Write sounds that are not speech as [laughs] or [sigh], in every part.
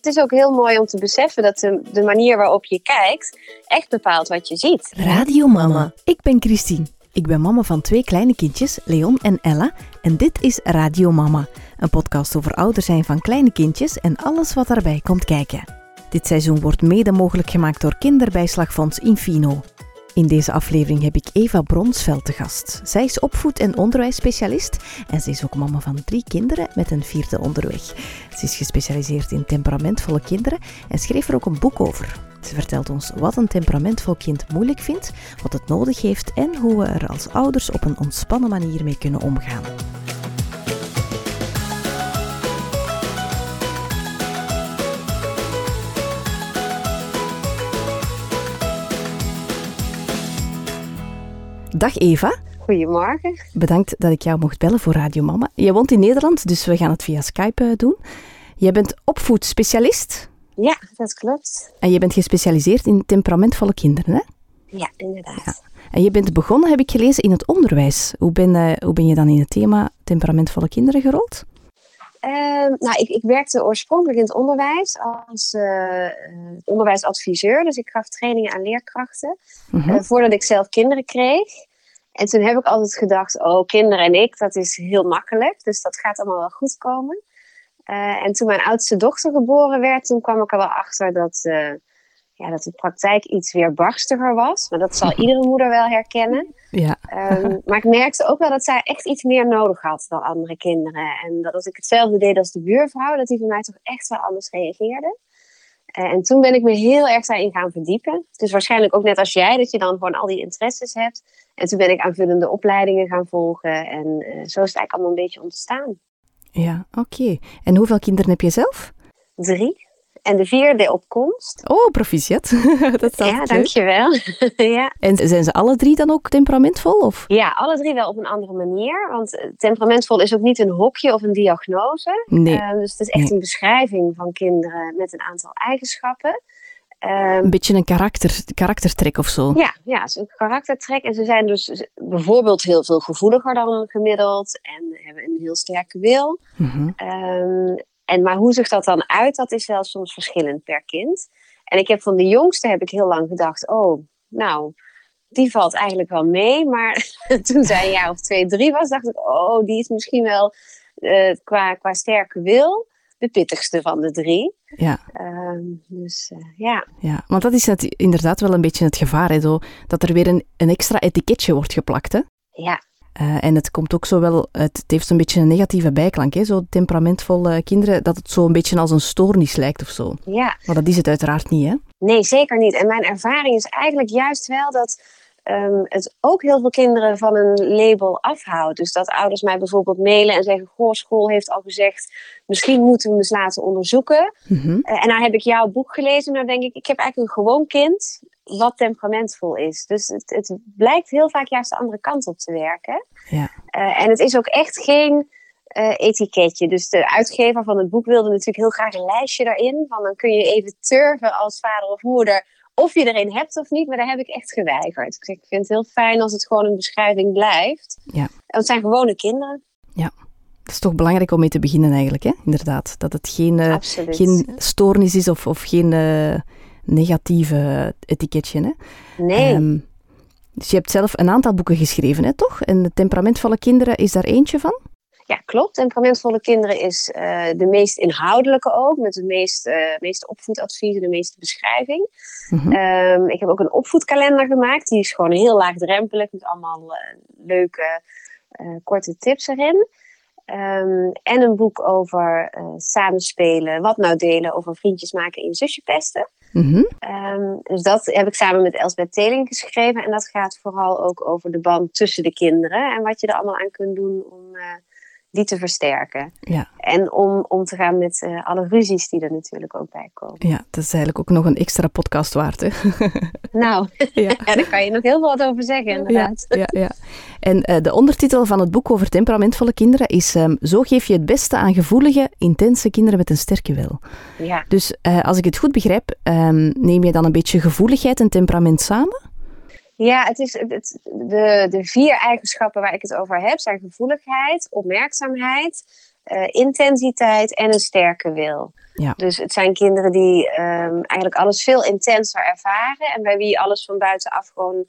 Het is ook heel mooi om te beseffen dat de, manier waarop je kijkt echt bepaalt wat je ziet. Radio Mama. Ik ben Christine. Ik ben mama van twee kleine kindjes, Leon en Ella. En dit is Radio Mama, een podcast over ouder zijn van kleine kindjes en alles wat daarbij komt kijken. Dit seizoen wordt mede mogelijk gemaakt door Kinderbijslagfonds Infino. In deze aflevering heb ik Eva Bronsveld te gast. Zij is opvoed- en onderwijsspecialist en ze is ook mama van drie kinderen met een vierde onderweg. Ze is gespecialiseerd in temperamentvolle kinderen en schreef er ook een boek over. Ze vertelt ons wat een temperamentvol kind moeilijk vindt, wat het nodig heeft en hoe we er als ouders op een ontspannen manier mee kunnen omgaan. Dag Eva. Goedemorgen. Bedankt dat ik jou mocht bellen voor Radio Mama. Je woont in Nederland, dus we gaan het via Skype eh, doen. Je bent opvoedspecialist. Ja, dat klopt. En je bent gespecialiseerd in temperamentvolle kinderen, hè? Ja, inderdaad. En je bent begonnen, heb ik gelezen, in het onderwijs. Hoe ben, uh, hoe ben je dan in het thema temperamentvolle kinderen gerold? Uh, nou, ik, ik, werkte oorspronkelijk in het onderwijs als uh, onderwijsadviseur. Dus ik gaf trainingen aan leerkrachten. -hmm. voordat ik zelf kinderen kreeg. En toen heb ik altijd gedacht, oh, kinderen en ik, dat is heel makkelijk. Dus dat gaat allemaal wel goed komen. Uh, en toen mijn oudste dochter geboren werd, toen kwam ik er wel achter dat, uh, ja, dat de praktijk iets weer barstiger was. Maar dat zal [laughs] iedere moeder wel herkennen. Ja. um, [laughs] maar ik merkte ook wel dat zij echt iets meer nodig had dan andere kinderen. En dat als ik hetzelfde deed als de buurvrouw, dat die van mij toch echt wel anders reageerde. Uh, en toen ben ik me heel erg daarin gaan verdiepen. Dus waarschijnlijk ook net als jij, dat je dan gewoon al die interesses hebt. En toen ben ik aanvullende opleidingen gaan volgen. En uh, zo is het eigenlijk allemaal een beetje ontstaan. Ja, oké. Okay. En hoeveel kinderen heb je zelf? Drie. En de vierde op komst. Oh, proficiat. [laughs] dat ja, dankjewel. [laughs] ja. En zijn ze alle drie dan ook temperamentvol? Of? Ja, alle drie wel op een andere manier. Want temperamentvol is ook niet een hokje of een diagnose. Nee. Uh, dus het is echt nee. een beschrijving van kinderen met een aantal eigenschappen. Um, een beetje een karakter, karaktertrek of zo. Ja, ja, het is een karaktertrek. En ze zijn dus bijvoorbeeld heel veel gevoeliger dan gemiddeld. En hebben een heel sterke wil. Mm -hmm. En, maar hoe zich dat dan uit, dat is wel soms verschillend per kind. En ik heb van de jongste heb ik heel lang gedacht, oh, nou, die valt eigenlijk wel mee. Maar [laughs] toen zij een jaar of twee, drie was, dacht ik, oh, die is misschien wel uh, qua, qua sterke wil de pittigste van de drie. Ja. Uh, dus uh, ja. Ja, want dat is het, inderdaad wel een beetje het gevaar, hè, zo, dat er weer een, een extra etiketje wordt geplakt. Hè? Ja. Uh, en het komt ook zo wel, het, het heeft zo'n beetje een negatieve bijklank, hè? zo temperamentvolle kinderen, dat het zo een beetje als een stoornis lijkt of zo. Ja. Maar dat is het uiteraard niet, hè? Nee, zeker niet. En mijn ervaring is eigenlijk juist wel dat um, het ook heel veel kinderen van een label afhoudt. Dus dat ouders mij bijvoorbeeld mailen en zeggen, goh, school heeft al gezegd, misschien moeten we eens laten onderzoeken. Mm -hmm. uh, en nou heb ik jouw boek gelezen, nou denk ik, ik heb eigenlijk een gewoon kind wat temperamentvol is. Dus het, het blijkt heel vaak juist de andere kant op te werken. Ja. Uh, en het is ook echt geen uh, etiketje. Dus de uitgever van het boek wilde natuurlijk heel graag een lijstje daarin. Van dan kun je even turven als vader of moeder of je erin hebt of niet. Maar daar heb ik echt geweigerd. Ik vind het heel fijn als het gewoon een beschrijving blijft. Ja. Het zijn gewone kinderen. Ja. Het is toch belangrijk om mee te beginnen eigenlijk, hè? inderdaad. Dat het geen, uh, geen stoornis is of, of geen... Negatieve etiketje. Hè? Nee. Um, dus je hebt zelf een aantal boeken geschreven, hè, toch? En temperamentvolle kinderen is daar eentje van? Ja, klopt. Temperamentvolle kinderen is uh, de meest inhoudelijke ook, met de meest, uh, meeste opvoedadviezen, de meeste beschrijving. Mm -hmm. um, ik heb ook een opvoedkalender gemaakt, die is gewoon heel laagdrempelig, met allemaal uh, leuke, korte tips erin. Um, en een boek over samenspelen, wat nou delen over vriendjes maken in zusje pesten. -hmm. um, dus dat heb ik samen met Elsbeth Teling geschreven. En dat gaat vooral ook over de band tussen de kinderen. En wat je er allemaal aan kunt doen om uh, die te versterken. Ja. En om om te gaan met uh, alle ruzies die er natuurlijk ook bij komen. Ja, dat is eigenlijk ook nog een extra podcast waard. Hè? [laughs] nou, ja. [laughs] ja. daar kan je nog heel wat over zeggen inderdaad. Ja, ja, ja. En uh, de ondertitel van het boek over temperamentvolle kinderen is um, Zo geef je het beste aan gevoelige, intense kinderen met een sterke wil. Ja. Dus uh, als ik het goed begrijp, um, neem je dan een beetje gevoeligheid en temperament samen? Ja, het is het, de, de vier eigenschappen waar ik het over heb zijn gevoeligheid, opmerkzaamheid, intensiteit en een sterke wil. Ja. Dus het zijn kinderen die ehm, eigenlijk alles veel intenser ervaren en bij wie alles van buitenaf gewoon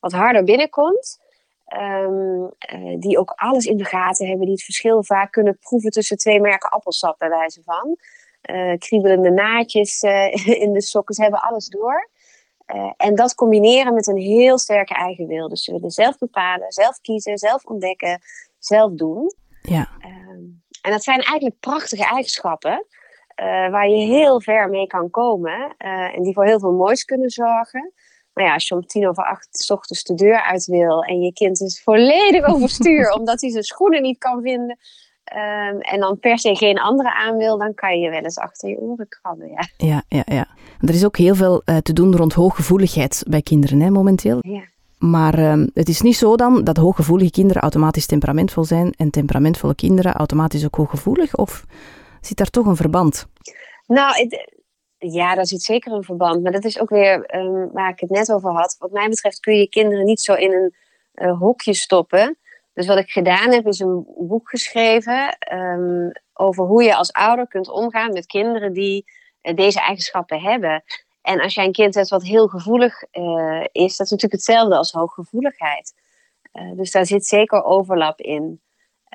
wat harder binnenkomt. Ehm, eh, die ook alles in de gaten hebben, die het verschil vaak kunnen proeven tussen twee merken appelsap, bij wijze van. Uh, kriebelende naadjes [laughs] in de sokken, ze hebben alles door. En dat combineren met een heel sterke eigen wil. Dus ze willen zelf bepalen, zelf kiezen, zelf ontdekken, zelf doen. Ja. Ehm, en dat zijn eigenlijk prachtige eigenschappen. waar je heel ver mee kan komen en die voor heel veel moois kunnen zorgen. Maar ja, als je om tien over acht s ochtends de deur uit wil en je kind is volledig overstuur [laughs] omdat hij zijn schoenen niet kan vinden. Ehm, en dan per se geen andere aan wil, dan kan je je wel eens achter je oren krabben. Ja, ja, ja. ja. Er is ook heel veel uh, te doen rond hooggevoeligheid bij kinderen hè, momenteel. Ja. Maar uh, het is niet zo dan dat hooggevoelige kinderen automatisch temperamentvol zijn en temperamentvolle kinderen automatisch ook hooggevoelig? Of zit daar toch een verband? Nou, het, ja, daar zit zeker een verband. Maar dat is ook weer um, waar ik het net over had. Wat mij betreft kun je kinderen niet zo in een uh, hokje stoppen. Dus wat ik gedaan heb, is een boek geschreven um, over hoe je als ouder kunt omgaan met kinderen die uh, deze eigenschappen hebben. En als jij een kind hebt wat heel gevoelig uh, is, dat is natuurlijk hetzelfde als hooggevoeligheid. dus daar zit zeker overlap in.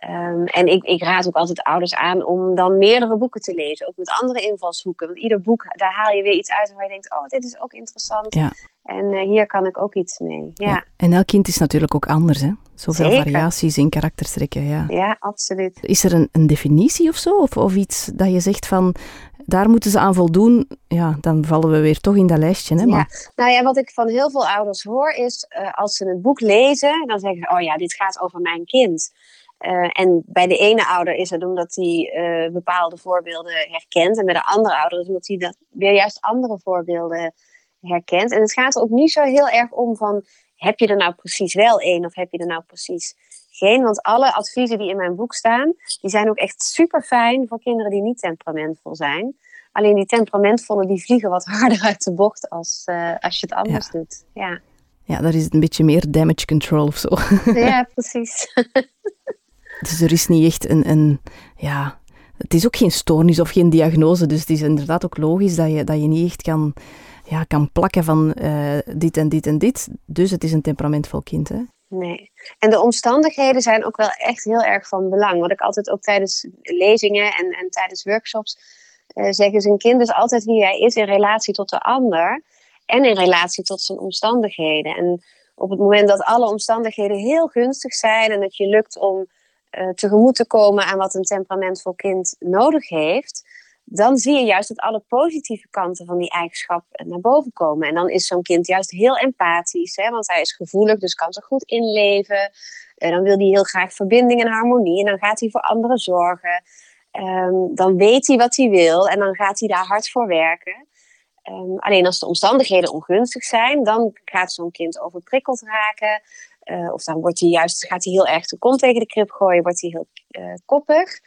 Um, en ik, ik, raad ook altijd ouders aan om dan meerdere boeken te lezen, ook met andere invalshoeken. Want ieder boek, daar haal je weer iets uit waar je denkt, oh, dit is ook interessant. Ja. En uh, hier kan ik ook iets mee. Ja. ja. En elk kind is natuurlijk ook anders, hè? Zoveel variaties in karaktertrekken, ja. Ja, absoluut. Is er een, een definitie of zo? Of, of iets dat je zegt van, daar moeten ze aan voldoen, ja, dan vallen we weer toch in dat lijstje. Hè, Ja. Nou ja, wat ik van heel veel ouders hoor is, uh, als ze het boek lezen, dan zeggen ze, oh ja, dit gaat over mijn kind. Uh, en bij de ene ouder is het omdat hij uh, bepaalde voorbeelden herkent. En bij de andere ouder is het omdat hij dat weer juist andere voorbeelden herkent. En het gaat er ook niet zo heel erg om van... heb je er nou precies wel één of heb je er nou precies geen? Want alle adviezen die in mijn boek staan... die zijn ook echt super fijn voor kinderen die niet temperamentvol zijn. Alleen die temperamentvolle die vliegen wat harder [laughs] uit de bocht als, uh, als je het anders doet. Ja. ja, daar is het een beetje meer damage control of zo. Ja, [laughs] precies. Dus er is niet echt een, een ja, het is ook geen stoornis of geen diagnose. Dus het is inderdaad ook logisch dat je, dat je niet echt kan, ja, kan plakken van uh, dit en dit en dit. Dus het is een temperamentvol kind. Hè? Nee. En de omstandigheden zijn ook wel echt heel erg van belang. Wat ik altijd ook tijdens lezingen en, en tijdens workshops uh, zeg, is een kind is altijd wie hij is in relatie tot de ander. En in relatie tot zijn omstandigheden. En op het moment dat alle omstandigheden heel gunstig zijn en dat je lukt om uh, tegemoet te komen aan wat een temperamentvol kind nodig heeft, dan zie je juist dat alle positieve kanten van die eigenschap naar boven komen. En dan is zo'n kind juist heel empathisch, hè, want hij is gevoelig, dus kan zich goed inleven. Uh, dan wil hij heel graag verbinding en harmonie en dan gaat hij voor anderen zorgen. Um, dan weet hij wat hij wil en dan gaat hij daar hard voor werken. Um, alleen als de omstandigheden ongunstig zijn, dan gaat zo'n kind overprikkeld raken. Uh, of dan wordt hij juist, gaat hij heel erg de kont tegen de krip gooien, wordt hij heel uh, koppig.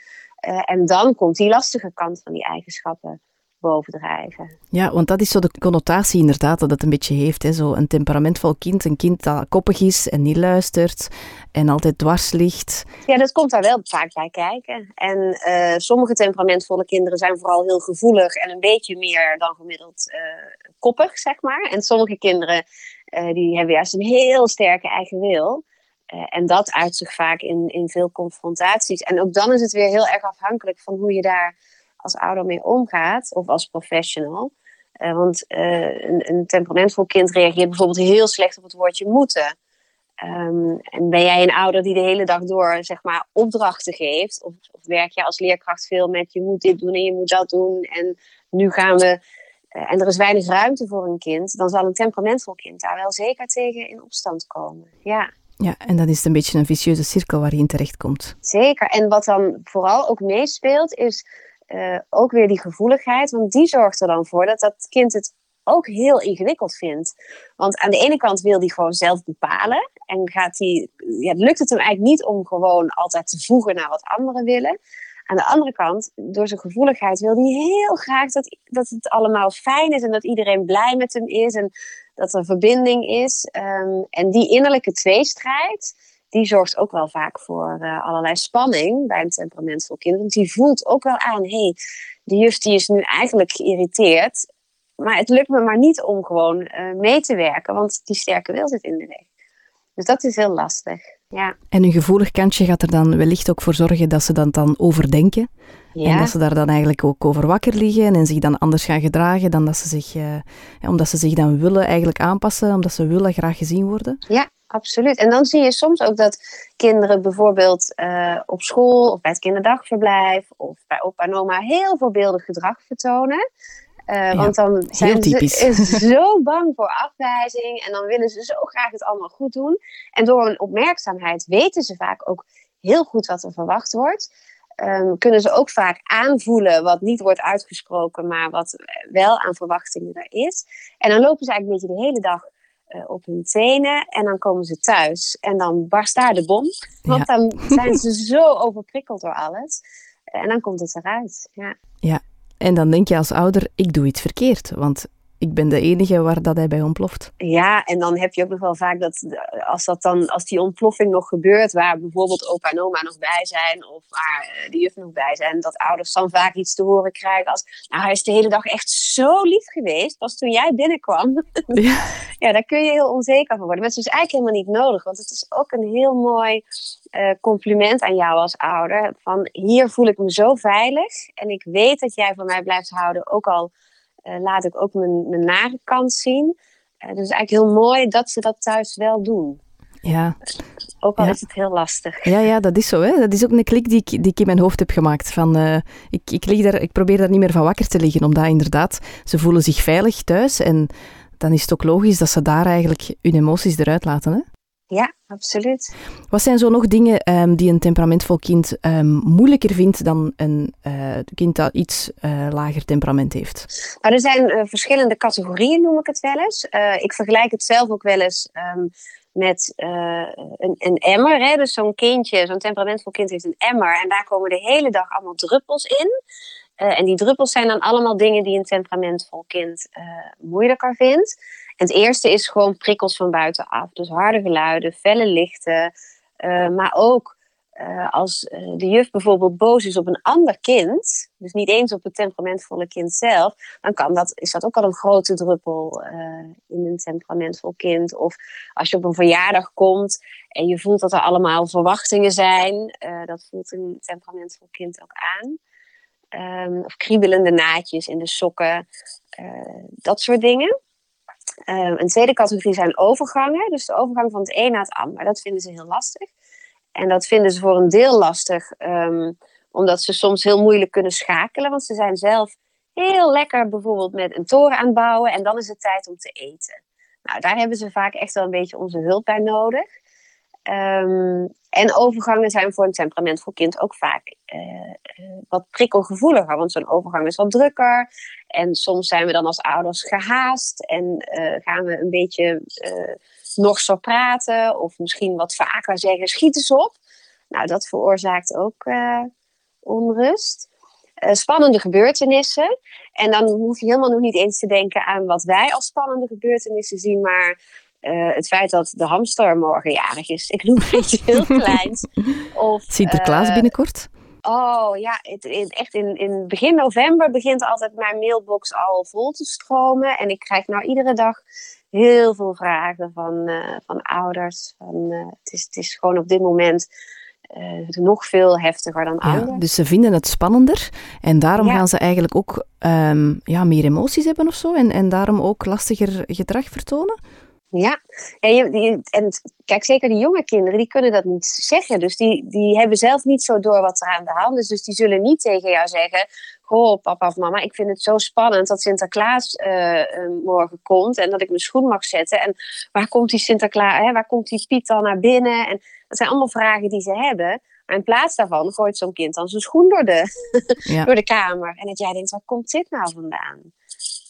Uh, en dan komt die lastige kant van die eigenschappen bovendrijven. Ja, want dat is zo de connotatie inderdaad dat het een beetje heeft. Hè? Zo een temperamentvol kind, een kind dat koppig is en niet luistert en altijd dwars ligt. Ja, dat komt daar wel vaak bij kijken. En uh, sommige temperamentvolle kinderen zijn vooral heel gevoelig en een beetje meer dan gemiddeld uh, koppig, zeg maar. En sommige kinderen die hebben juist een heel sterke eigen wil. en dat uit zich vaak in, in veel confrontaties. En ook dan is het weer heel erg afhankelijk van hoe je daar als ouder mee omgaat of als professional. Uh, want een, temperamentvol kind reageert bijvoorbeeld heel slecht op het woordje moeten. Um, en ben jij een ouder die de hele dag door zeg maar, opdrachten geeft? Of, of, werk je als leerkracht veel met je moet dit doen en je moet dat doen en nu gaan we. Uh, en er is weinig ruimte voor een kind, dan zal een temperamentvol kind daar wel zeker tegen in opstand komen. Ja. Ja, en dan is het een beetje een vicieuze cirkel waar je in terecht komt. Zeker. En wat dan vooral ook meespeelt, is uh, ook weer die gevoeligheid. Want die zorgt er dan voor dat dat kind het ook heel ingewikkeld vindt. Want aan de ene kant wil hij gewoon zelf bepalen. En gaat hij, ja, lukt het hem eigenlijk niet om gewoon altijd te voegen naar wat anderen willen. Aan de andere kant, door zijn gevoeligheid wil hij heel graag dat, dat het allemaal fijn is en dat iedereen blij met hem is en dat er verbinding is. Um, en die innerlijke tweestrijd, die zorgt ook wel vaak voor uh, allerlei spanning bij een temperamentvol kind. Want die voelt ook wel aan, hé, hey, de juf die is nu eigenlijk geïrriteerd. Maar het lukt me maar niet om gewoon uh, mee te werken, want die sterke wil zit in de weg. Dus dat is heel lastig. Ja. En een gevoelig kantje gaat er dan wellicht ook voor zorgen dat ze dat dan overdenken. Ja. En dat ze daar dan eigenlijk ook over wakker liggen en zich dan anders gaan gedragen dan dat ze zich, uh, omdat ze zich dan willen eigenlijk aanpassen, omdat ze willen graag gezien worden. Ja, absoluut. En dan zie je soms ook dat kinderen bijvoorbeeld uh, op school of bij het kinderdagverblijf of bij opa en oma heel voorbeeldig gedrag vertonen. Uh, want dan zijn ze [laughs] zo bang voor afwijzing en dan willen ze zo graag het allemaal goed doen. En door hun opmerkzaamheid weten ze vaak ook heel goed wat er verwacht wordt. Um, kunnen ze ook vaak aanvoelen wat niet wordt uitgesproken, maar wat wel aan verwachtingen er is. En dan lopen ze eigenlijk een beetje de hele dag uh, op hun tenen en dan komen ze thuis en dan barst daar de bom. Want ja. dan zijn ze [laughs] zo overprikkeld door alles. En dan komt het eruit. Ja. ja, en dan denk je als ouder, ik doe iets verkeerd. Want ik ben de enige waar dat hij bij ontploft. Ja, en dan heb je ook nog wel vaak dat als, dat dan, als die ontploffing nog gebeurt, waar bijvoorbeeld opa en oma nog bij zijn, of waar uh, de juf nog bij zijn, dat ouders dan vaak iets te horen krijgen als, nou hij is de hele dag echt zo lief geweest, pas toen jij binnenkwam. [laughs] Ja, ja daar kun je heel onzeker van worden. Maar het is dus eigenlijk helemaal niet nodig, want het is ook een heel mooi uh, compliment aan jou als ouder, van hier voel ik me zo veilig en ik weet dat jij van mij blijft houden, ook al laat ik ook mijn, mijn nare kant zien. Uh, dus eigenlijk heel mooi dat ze dat thuis wel doen. Ja. Ook al is het heel lastig. Ja, ja, dat is zo. Hè. Dat is ook een klik die ik, die ik in mijn hoofd heb gemaakt. Van, uh, ik, ik, lig daar, ik probeer daar niet meer van wakker te liggen, omdat inderdaad, ze voelen zich veilig thuis. En dan is het ook logisch dat ze daar eigenlijk hun emoties eruit laten. Hè? Ja, absoluut. Wat zijn zo nog dingen um, die een temperamentvol kind um, moeilijker vindt dan een uh, kind dat iets uh, lager temperament heeft? Nou, er zijn uh, verschillende categorieën, noem ik het wel eens. ik vergelijk het zelf ook wel eens um, met een, een, emmer. Hè? Dus zo'n kindje, zo'n temperamentvol kind heeft een emmer. En daar komen de hele dag allemaal druppels in. en die druppels zijn dan allemaal dingen die een temperamentvol kind moeilijker vindt. Het eerste is gewoon prikkels van buitenaf. Dus harde geluiden, felle lichten. Uh, maar ook uh, als uh, de juf bijvoorbeeld boos is op een ander kind, dus niet eens op het temperamentvolle kind zelf, dan kan dat, is dat ook al een grote druppel in een temperamentvol kind. Of als je op een verjaardag komt en je voelt dat er allemaal verwachtingen zijn, dat voelt een temperamentvol kind ook aan. Um, of kriebelende naadjes in de sokken, dat soort dingen. Een tweede categorie zijn overgangen. Dus de overgang van het een naar het ander. Dat vinden ze heel lastig. En dat vinden ze voor een deel lastig, um, omdat ze soms heel moeilijk kunnen schakelen. Want ze zijn zelf heel lekker bijvoorbeeld met een toren aan het bouwen. En dan is het tijd om te eten. Nou, daar hebben ze vaak echt wel een beetje onze hulp bij nodig. Um, en overgangen zijn voor een temperamentvol kind ook vaak uh, wat prikkelgevoeliger. Want zo'n overgang is wat drukker. En soms zijn we dan als ouders gehaast en uh, gaan we een beetje nog zo praten. Of misschien wat vaker zeggen, schiet eens op. Nou, dat veroorzaakt ook onrust. spannende gebeurtenissen. En dan hoef je helemaal nog niet eens te denken aan wat wij als spannende gebeurtenissen zien, maar uh, het feit dat de hamster morgen jarig is. Ik noem iets heel [laughs] kleins. Of, Sinterklaas uh, binnenkort? Oh ja, het, het, echt in, in begin november begint altijd mijn mailbox al vol te stromen. En ik krijg nou iedere dag heel veel vragen van, uh, van ouders. Van, het, is, het is gewoon op dit moment uh, nog veel heftiger dan ja, anders. Dus ze vinden het spannender en daarom ja. gaan ze eigenlijk ook um, ja, meer emoties hebben of zo en, en daarom ook lastiger gedrag vertonen? Ja, en, je, en kijk, zeker die jonge kinderen, die kunnen dat niet zeggen. Dus die, die hebben zelf niet zo door wat er aan de hand is. Dus die zullen niet tegen jou zeggen: Goh, papa of mama, ik vind het zo spannend dat Sinterklaas uh, morgen komt en dat ik mijn schoen mag zetten. En waar komt die Sinterklaas, hè, waar komt die Piet dan naar binnen? En dat zijn allemaal vragen die ze hebben. Maar in plaats daarvan gooit zo'n kind dan zijn schoen door de, ja. [laughs] door de kamer. En dat jij denkt: waar komt dit nou vandaan?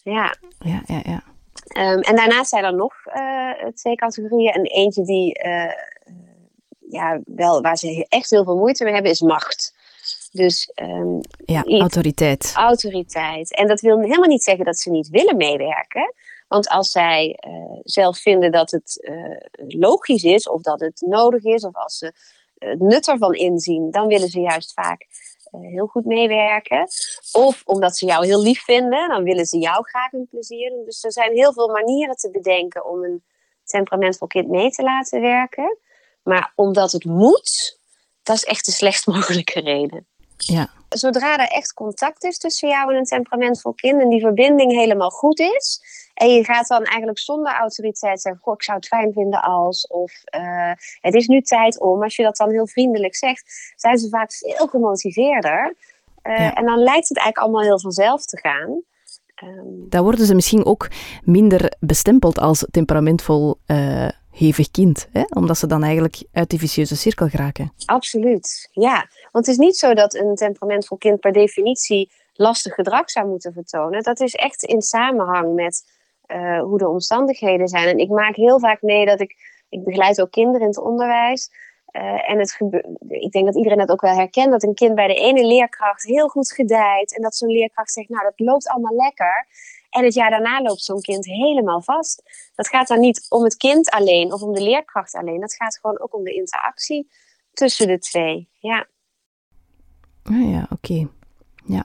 Ja, ja, ja. ja. Um, en daarnaast zijn er nog uh, twee categorieën. En eentje die, uh, ja, wel, waar ze echt heel veel moeite mee hebben, is macht. Dus, um, ja, autoriteit. Autoriteit. En dat wil helemaal niet zeggen dat ze niet willen meewerken. Want als zij zelf vinden dat het logisch is of dat het nodig is, of als ze het nut ervan inzien, dan willen ze juist vaak heel goed meewerken. Of omdat ze jou heel lief vinden, dan willen ze jou graag een plezier doen. Dus er zijn heel veel manieren te bedenken om een temperamentvol kind mee te laten werken. Maar omdat het moet, dat is echt de slechtst [laughs] mogelijke reden. Ja. Zodra er echt contact is tussen jou en een temperamentvol kind en die verbinding helemaal goed is, en je gaat dan eigenlijk zonder autoriteit zeggen: Goh, ik zou het fijn vinden als. Of uh, het is nu tijd om. Als je dat dan heel vriendelijk zegt, zijn ze vaak veel gemotiveerder. Uh, En dan lijkt het eigenlijk allemaal heel vanzelf te gaan. Um, dan worden ze misschien ook minder bestempeld als temperamentvol. Uh, hevig kind, hè? omdat ze dan eigenlijk uit die vicieuze cirkel geraken. Absoluut, ja. Want het is niet zo dat een temperamentvol kind per definitie lastig gedrag zou moeten vertonen. Dat is echt in samenhang met uh, hoe de omstandigheden zijn. En ik maak heel vaak mee dat ik, ik begeleid ook kinderen in het onderwijs. Uh, en het ik denk dat iedereen dat ook wel herkent, dat een kind bij de ene leerkracht heel goed gedijt. En dat zo'n leerkracht zegt, nou dat loopt allemaal lekker. En het jaar daarna loopt zo'n kind helemaal vast. Dat gaat dan niet om het kind alleen of om de leerkracht alleen. Dat gaat gewoon ook om de interactie tussen de twee. Ja. Ah ja, oké. Ja.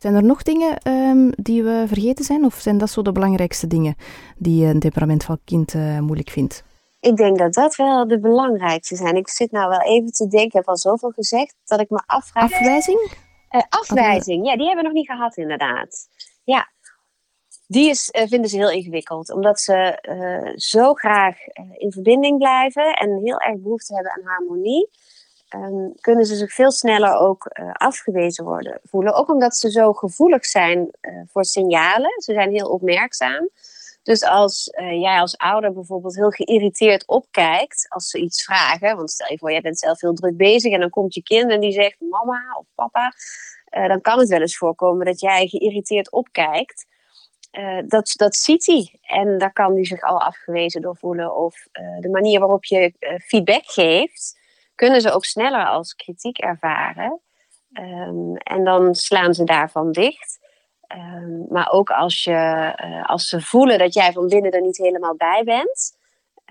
Zijn er nog dingen um, die we vergeten zijn? Of zijn dat zo de belangrijkste dingen die een temperamentvol kind uh, moeilijk vindt? Ik denk dat dat wel de belangrijkste zijn. Ik zit nou wel even te denken, ik heb al zoveel gezegd, dat ik me afvraag... Afwijzing? Uh, afwijzing, ja, die hebben we nog niet gehad inderdaad. Ja, die is, uh, vinden ze heel ingewikkeld. Omdat ze uh, zo graag in verbinding blijven en heel erg behoefte hebben aan harmonie. Um, kunnen ze zich veel sneller ook uh, afgewezen worden voelen. Ook omdat ze zo gevoelig zijn uh, voor signalen. Ze zijn heel opmerkzaam. Dus als uh, jij als ouder bijvoorbeeld heel geïrriteerd opkijkt als ze iets vragen. Want stel je voor, jij bent zelf heel druk bezig en dan komt je kind en die zegt mama of papa. dan kan het wel eens voorkomen dat jij geïrriteerd opkijkt. dat, dat ziet hij. En daar kan hij zich al afgewezen door voelen. Of de manier waarop je feedback geeft kunnen ze ook sneller als kritiek ervaren. Um, en dan slaan ze daarvan dicht. Um, maar ook als, je, uh, als ze voelen dat jij van binnen er niet helemaal bij bent.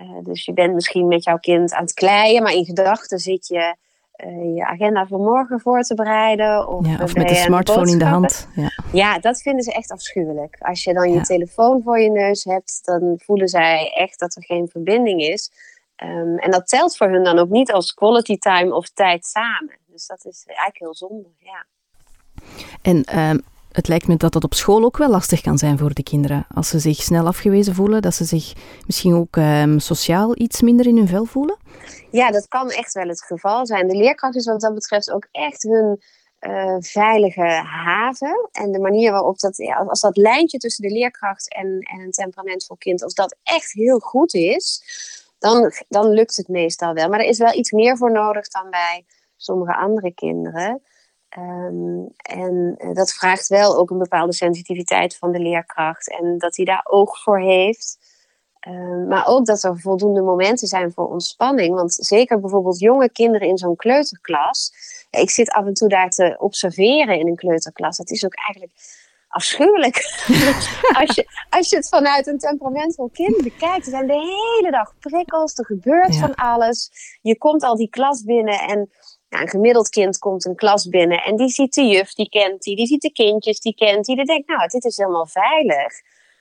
Uh, dus je bent misschien met jouw kind aan het kleien, maar in gedachten zit je uh, je agenda voor morgen voor te bereiden. Of, ja, of met de smartphone in de hand. Ja. ja, dat vinden ze echt afschuwelijk. Als je dan je telefoon voor je neus hebt, dan voelen zij echt dat er geen verbinding is. Um, en dat telt voor hun dan ook niet als quality time of tijd samen. Dus dat is eigenlijk heel zonde, ja. En um, het lijkt me dat dat op school ook wel lastig kan zijn voor de kinderen. Als ze zich snel afgewezen voelen, dat ze zich misschien ook um, sociaal iets minder in hun vel voelen? Ja, dat kan echt wel het geval zijn. De leerkracht is wat dat betreft ook echt hun uh, veilige haven. En de manier waarop dat, ja, als dat lijntje tussen de leerkracht en, en een temperamentvol kind, als dat echt heel goed is, dan, dan lukt het meestal wel. Maar er is wel iets meer voor nodig dan bij sommige andere kinderen. Um, en eh, dat vraagt wel ook een bepaalde sensitiviteit van de leerkracht en dat hij daar oog voor heeft. Um, maar ook dat er voldoende momenten zijn voor ontspanning. Want zeker bijvoorbeeld jonge kinderen in zo'n kleuterklas. Ik zit af en toe daar te observeren in een kleuterklas. Dat is ook eigenlijk afschuwelijk. [laughs] als, je, als je het vanuit een temperamentvol kind bekijkt. Er zijn de hele dag prikkels, er gebeurt van alles. Je komt al die klas binnen en ja, een gemiddeld kind komt een klas binnen en die ziet de juf, die kent die, die ziet de kindjes, die kent die. Die denkt, nou, dit is helemaal veilig.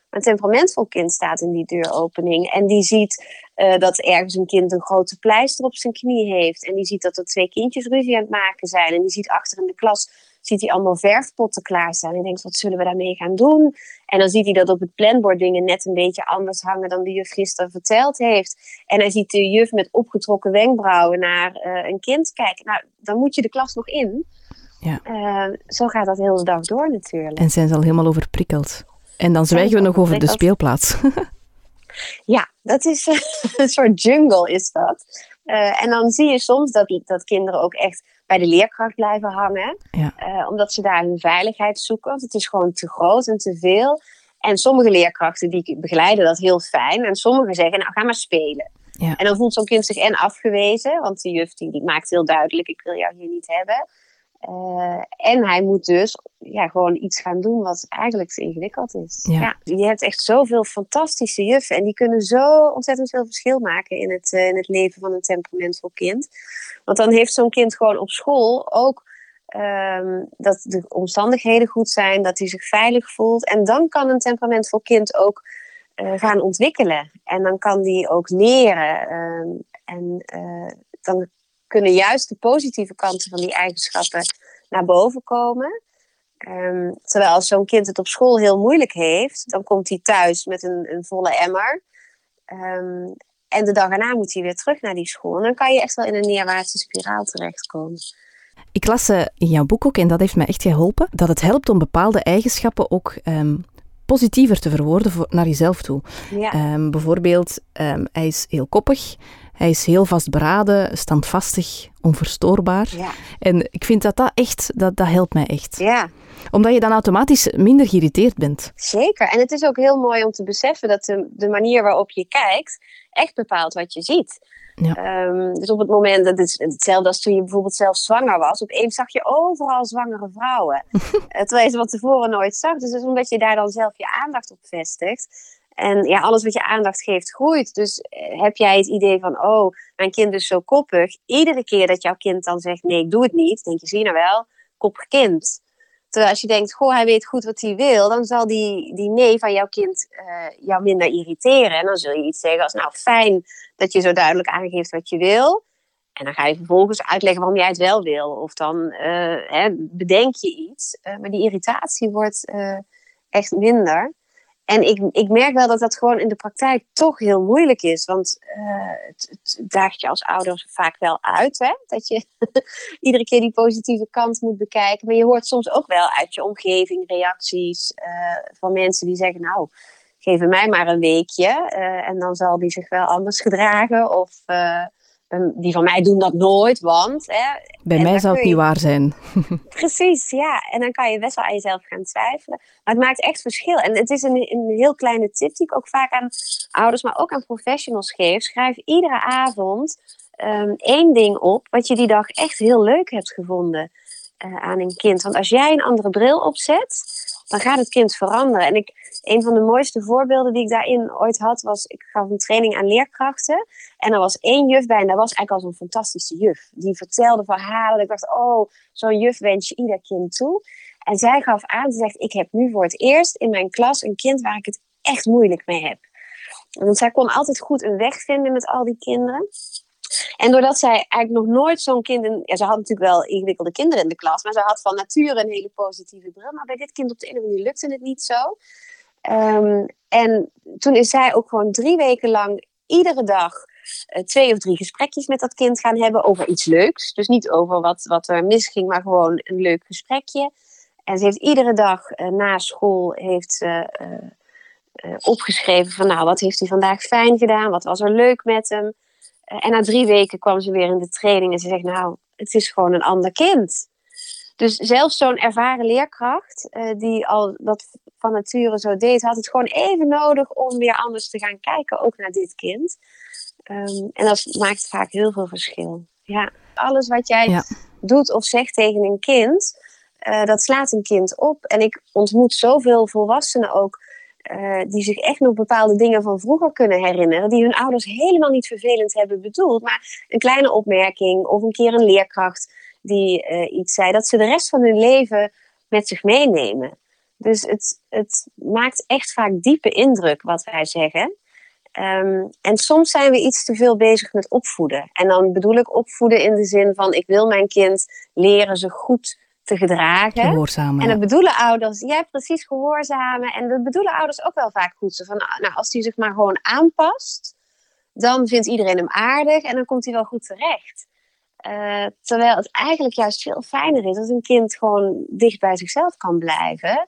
Een temperamentvol kind staat in die deuropening en die ziet uh, dat ergens een kind een grote pleister op zijn knie heeft. En die ziet dat er twee kindjes ruzie aan het maken zijn. En die ziet achter in de klas ziet hij allemaal verfpotten klaarstaan. En denkt, wat zullen we daarmee gaan doen? En dan ziet hij dat op het planbord dingen net een beetje anders hangen dan de juf gisteren verteld heeft. En hij ziet de juf met opgetrokken wenkbrauwen naar uh, een kind kijken. Nou, dan moet je de klas nog in. Ja. Uh, zo gaat dat heel de dag door natuurlijk. En zijn ze al helemaal overprikkeld. En dan zwijgen we nog over de speelplaats. [laughs] ja, dat is [laughs] een soort jungle is dat. Uh, en dan zie je soms dat, dat kinderen ook echt bij de leerkracht blijven hangen. Ja. Uh, omdat ze daar hun veiligheid zoeken. Want het is gewoon te groot en te veel. En sommige leerkrachten die begeleiden dat heel fijn. En sommigen zeggen, nou ga maar spelen. Ja. En dan voelt zo'n kind zich en afgewezen. Want de juf die, die maakt heel duidelijk, ik wil jou hier niet hebben. Uh, en hij moet dus ja, gewoon iets gaan doen wat eigenlijk te ingewikkeld is. Ja. je hebt echt zoveel fantastische juffen. En die kunnen zo ontzettend veel verschil maken in het, uh, in het leven van een temperamentvol kind. Want dan heeft zo'n kind gewoon op school ook um, dat de omstandigheden goed zijn, dat hij zich veilig voelt. En dan kan een temperamentvol kind ook uh, gaan ontwikkelen. En dan kan die ook leren. Um, en dan kunnen juist de positieve kanten van die eigenschappen naar boven komen. Um, terwijl als zo'n kind het op school heel moeilijk heeft, dan komt hij thuis met een, een volle emmer. Um, en de dag erna moet hij weer terug naar die school. En dan kan je echt wel in een neerwaartse spiraal terechtkomen. Ik las uh, in jouw boek ook, en dat heeft me echt geholpen, dat het helpt om bepaalde eigenschappen ook um, positiever te verwoorden voor, naar jezelf toe. Ja. bijvoorbeeld, hij is heel koppig. Hij is heel vastberaden, standvastig, onverstoorbaar. Ja. En ik vind dat dat echt, dat, dat helpt mij echt. Ja. Omdat je dan automatisch minder geïrriteerd bent. Zeker. En het is ook heel mooi om te beseffen dat de, de manier waarop je kijkt echt bepaalt wat je ziet. Ja. Um, dus op het moment, dat is hetzelfde als toen je bijvoorbeeld zelf zwanger was. Opeens zag je overal zwangere vrouwen. Terwijl je ze van tevoren nooit zag. Dus is omdat je daar dan zelf je aandacht op vestigt. En ja, alles wat je aandacht geeft, groeit. Dus eh, heb jij het idee van, oh, mijn kind is zo koppig. Iedere keer dat jouw kind dan zegt, nee, ik doe het niet, denk je, zie nou wel, koppig kind. Terwijl als je denkt, goh, hij weet goed wat hij wil, dan zal die, die nee van jouw kind uh, jou minder irriteren. En dan zul je iets zeggen als, nou, fijn dat je zo duidelijk aangeeft wat je wil. En dan ga je vervolgens uitleggen waarom jij het wel wil. Of dan uh, hè, bedenk je iets. Maar die irritatie wordt echt minder. En ik, ik merk wel dat dat gewoon in de praktijk toch heel moeilijk is. Want uh, het, daagt je als ouder vaak wel uit. Hè? Dat je [laughs] iedere keer die positieve kant moet bekijken. Maar je hoort soms ook wel uit je omgeving reacties uh, van mensen die zeggen... nou, geef mij maar een weekje. Uh, en dan zal die zich wel anders gedragen. Of die van mij doen dat nooit, want... Hè, Bij mij zou het niet waar zijn. [laughs] Precies, ja. En dan kan je best wel aan jezelf gaan twijfelen. Maar het maakt echt verschil. En het is een, een heel kleine tip die ik ook vaak aan ouders, maar ook aan professionals geef. Schrijf iedere avond um, één ding op wat je die dag echt heel leuk hebt gevonden uh, aan een kind. Want als jij een andere bril opzet, dan gaat het kind veranderen. En ik, een van de mooiste voorbeelden die ik daarin ooit had, was ik gaf een training aan leerkrachten. En er was één juf bij en dat was eigenlijk al zo'n fantastische juf. Die vertelde verhalen. Ik dacht, oh, zo'n juf wens je ieder kind toe. En zij gaf aan, ze zegt, ik heb nu voor het eerst in mijn klas een kind waar ik het echt moeilijk mee heb. Want zij kon altijd goed een weg vinden met al die kinderen. En doordat zij eigenlijk nog nooit zo'n kind... In, ja, ze had natuurlijk wel ingewikkelde kinderen in de klas... maar ze had van nature een hele positieve bril. Maar bij dit kind op de ene manier lukte het niet zo. Um, en toen is zij ook gewoon drie weken lang iedere dag uh, twee of drie gesprekjes met dat kind gaan hebben over iets leuks. Dus niet over wat, wat er misging, maar gewoon een leuk gesprekje. En ze heeft iedere dag uh, na school heeft ze, uh, opgeschreven van nou, wat heeft hij vandaag fijn gedaan? Wat was er leuk met hem? en na drie weken kwam ze weer in de training en ze zegt nou, het is gewoon een ander kind. Dus zelfs zo'n ervaren leerkracht, die al dat van nature zo deed, had het gewoon even nodig om weer anders te gaan kijken, ook naar dit kind. Um, en dat maakt vaak heel veel verschil. Ja, alles wat jij doet of zegt tegen een kind, uh, dat slaat een kind op. En ik ontmoet zoveel volwassenen ook. Uh, die zich echt nog bepaalde dingen van vroeger kunnen herinneren, die hun ouders helemaal niet vervelend hebben bedoeld, maar een kleine opmerking of een keer een leerkracht die uh, iets zei, dat ze de rest van hun leven met zich meenemen. Dus het, het maakt echt vaak diepe indruk wat wij zeggen. Um, en soms zijn we iets te veel bezig met opvoeden. En dan bedoel ik opvoeden in de zin van: ik wil mijn kind leren ze goed te gedragen. Gehoorzamen. En dat bedoelen ouders, ja, precies gehoorzamen. En dat bedoelen ouders ook wel vaak goed. Zo van, nou, als hij zich maar gewoon aanpast, dan vindt iedereen hem aardig en dan komt hij wel goed terecht. Uh, terwijl het eigenlijk juist veel fijner is als een kind gewoon dicht bij zichzelf kan blijven.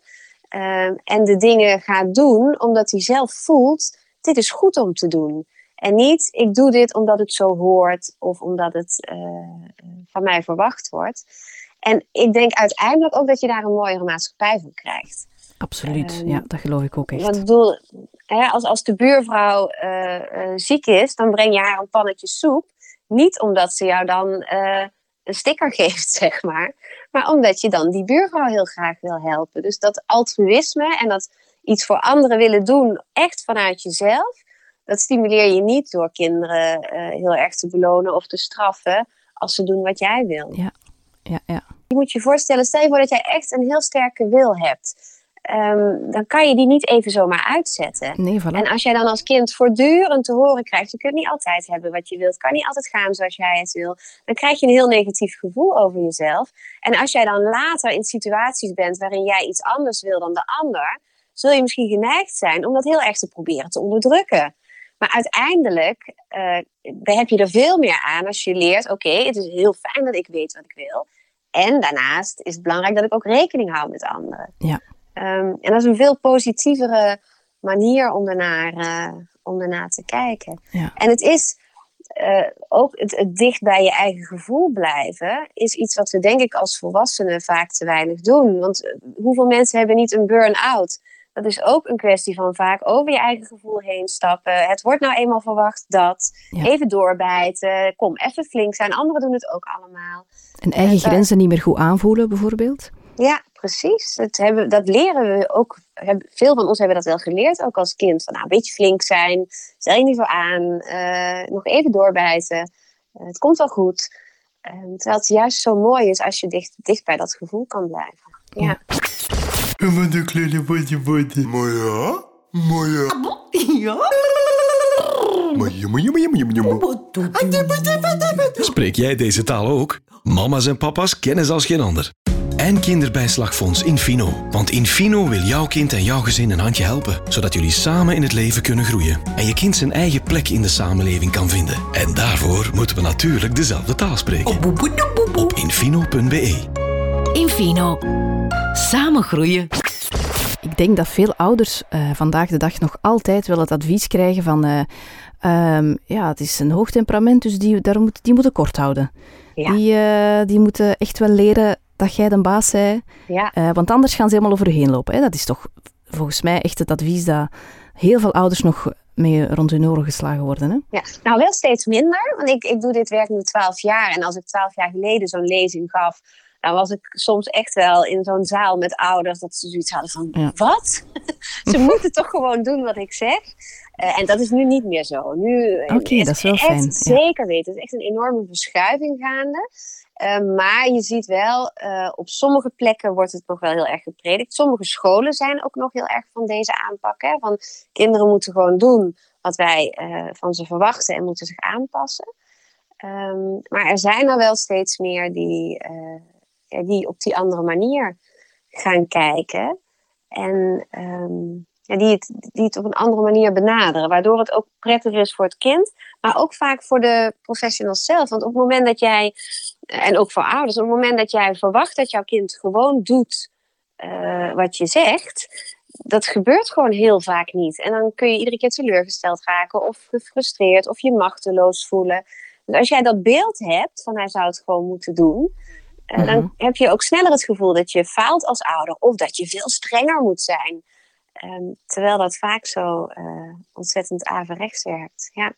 Uh, en de dingen gaat doen omdat hij zelf voelt: dit is goed om te doen. En niet, ik doe dit omdat het zo hoort of omdat het uh, van mij verwacht wordt. En ik denk uiteindelijk ook dat je daar een mooiere maatschappij van krijgt. Absoluut, ehm, ja, dat geloof ik ook echt. Want ik bedoel, hè, als, als de buurvrouw ziek is, dan breng je haar een pannetje soep. Niet omdat ze jou dan uh, een sticker [laughs] geeft, zeg maar. maar omdat je dan die buurvrouw heel graag wil helpen. Dus dat altruïsme en dat iets voor anderen willen doen, echt vanuit jezelf, dat stimuleer je niet door kinderen uh, heel erg te belonen of te straffen als ze doen wat jij wil. Ja, ja, ja. Je moet je voorstellen, stel je voor dat jij echt een heel sterke wil hebt. Um, dan kan je die niet even zomaar uitzetten. Nee, voilà. En als jij dan als kind voortdurend te horen krijgt, je kunt niet altijd hebben wat je wilt, kan niet altijd gaan zoals jij het wil, dan krijg je een heel negatief gevoel over jezelf. En als jij dan later in situaties bent waarin jij iets anders wil dan de ander, zul je misschien geneigd zijn om dat heel erg te proberen te onderdrukken. Maar uiteindelijk uh, heb je er veel meer aan als je leert: oké, het is heel fijn dat ik weet wat ik wil. En daarnaast is het belangrijk dat ik ook rekening hou met anderen. Ja. Um, en dat is een veel positievere manier om ernaar, uh, om ernaar te kijken. Ja. En het is uh, ook het, het, dicht bij je eigen gevoel blijven, is iets wat we denk ik als volwassenen vaak te weinig doen. Want hoeveel mensen hebben niet een burn-out? Dat is ook een kwestie van vaak over je eigen gevoel heen stappen. Het wordt nou eenmaal verwacht dat. Ja. Even doorbijten. Kom, even flink zijn. Anderen doen het ook allemaal. En eigen grenzen niet meer goed aanvoelen, bijvoorbeeld? Ja, precies. Dat, hebben, dat leren we ook. Veel van ons hebben dat wel geleerd, ook als kind. Van nou, een beetje flink zijn. Stel je niet zo aan. Uh, nog even doorbijten. Uh, het komt wel goed. Uh, terwijl het juist zo mooi is als je dicht, dicht bij dat gevoel kan blijven. Ja. Wat een kleine body body. Maar ja, maar ja. Ja? Spreek jij deze taal ook? Mama's en papa's kennen ze als geen ander. En Kinderbijslagfonds Infino. Want Infino wil jouw kind en jouw gezin een handje helpen, zodat jullie samen in het leven kunnen groeien en je kind zijn eigen plek in de samenleving kan vinden. En daarvoor moeten we natuurlijk dezelfde taal spreken. Op infino.be. Infino. Samen groeien. Ik denk dat veel ouders uh, vandaag de dag nog altijd wel het advies krijgen van... Uh, um, ja, het is een hoog temperament, dus die, daar moet, die moeten kort houden. Ja. Die, uh, die moeten echt wel leren dat jij de baas zei. Ja. Uh, want anders gaan ze helemaal overheen lopen. Hè? Dat is toch volgens mij echt het advies dat heel veel ouders nog mee rond hun oren geslagen worden. Hè? Ja, nou wel steeds minder. Want ik, ik doe dit werk nu twaalf jaar. En als ik twaalf jaar geleden zo'n lezing gaf... dan was ik soms echt wel in zo'n zaal met ouders... dat ze zoiets hadden van, Ja. wat? [laughs] ze moeten toch gewoon doen wat ik zeg? Uh, en dat is nu niet meer zo. Nu Oké, dat is wel echt, fijn, ja. Zeker weten. Het is echt een enorme verschuiving gaande. Uh, maar je ziet wel, uh, op sommige plekken wordt het nog wel heel erg gepredikt. Sommige scholen zijn ook nog heel erg van deze aanpak. Hè? Van kinderen moeten gewoon doen wat wij uh, van ze verwachten en moeten zich aanpassen. Um, maar er zijn er wel steeds meer die, ja, die op die andere manier gaan kijken. En um, ja, die, het, die het op een andere manier benaderen. Waardoor het ook prettiger is voor het kind. Maar ook vaak voor de professionals zelf. Want op het moment dat jij, en ook voor ouders, op het moment dat jij verwacht dat jouw kind gewoon doet uh, wat je zegt. Dat gebeurt gewoon heel vaak niet. En dan kun je iedere keer teleurgesteld raken. Of gefrustreerd. Of je machteloos voelen. Dus als jij dat beeld hebt van hij zou het gewoon moeten doen. Uh, mm -hmm. Dan heb je ook sneller het gevoel dat je faalt als ouder. Of dat je veel strenger moet zijn. Um, terwijl dat vaak zo uh, ontzettend averechts werkt. Ja.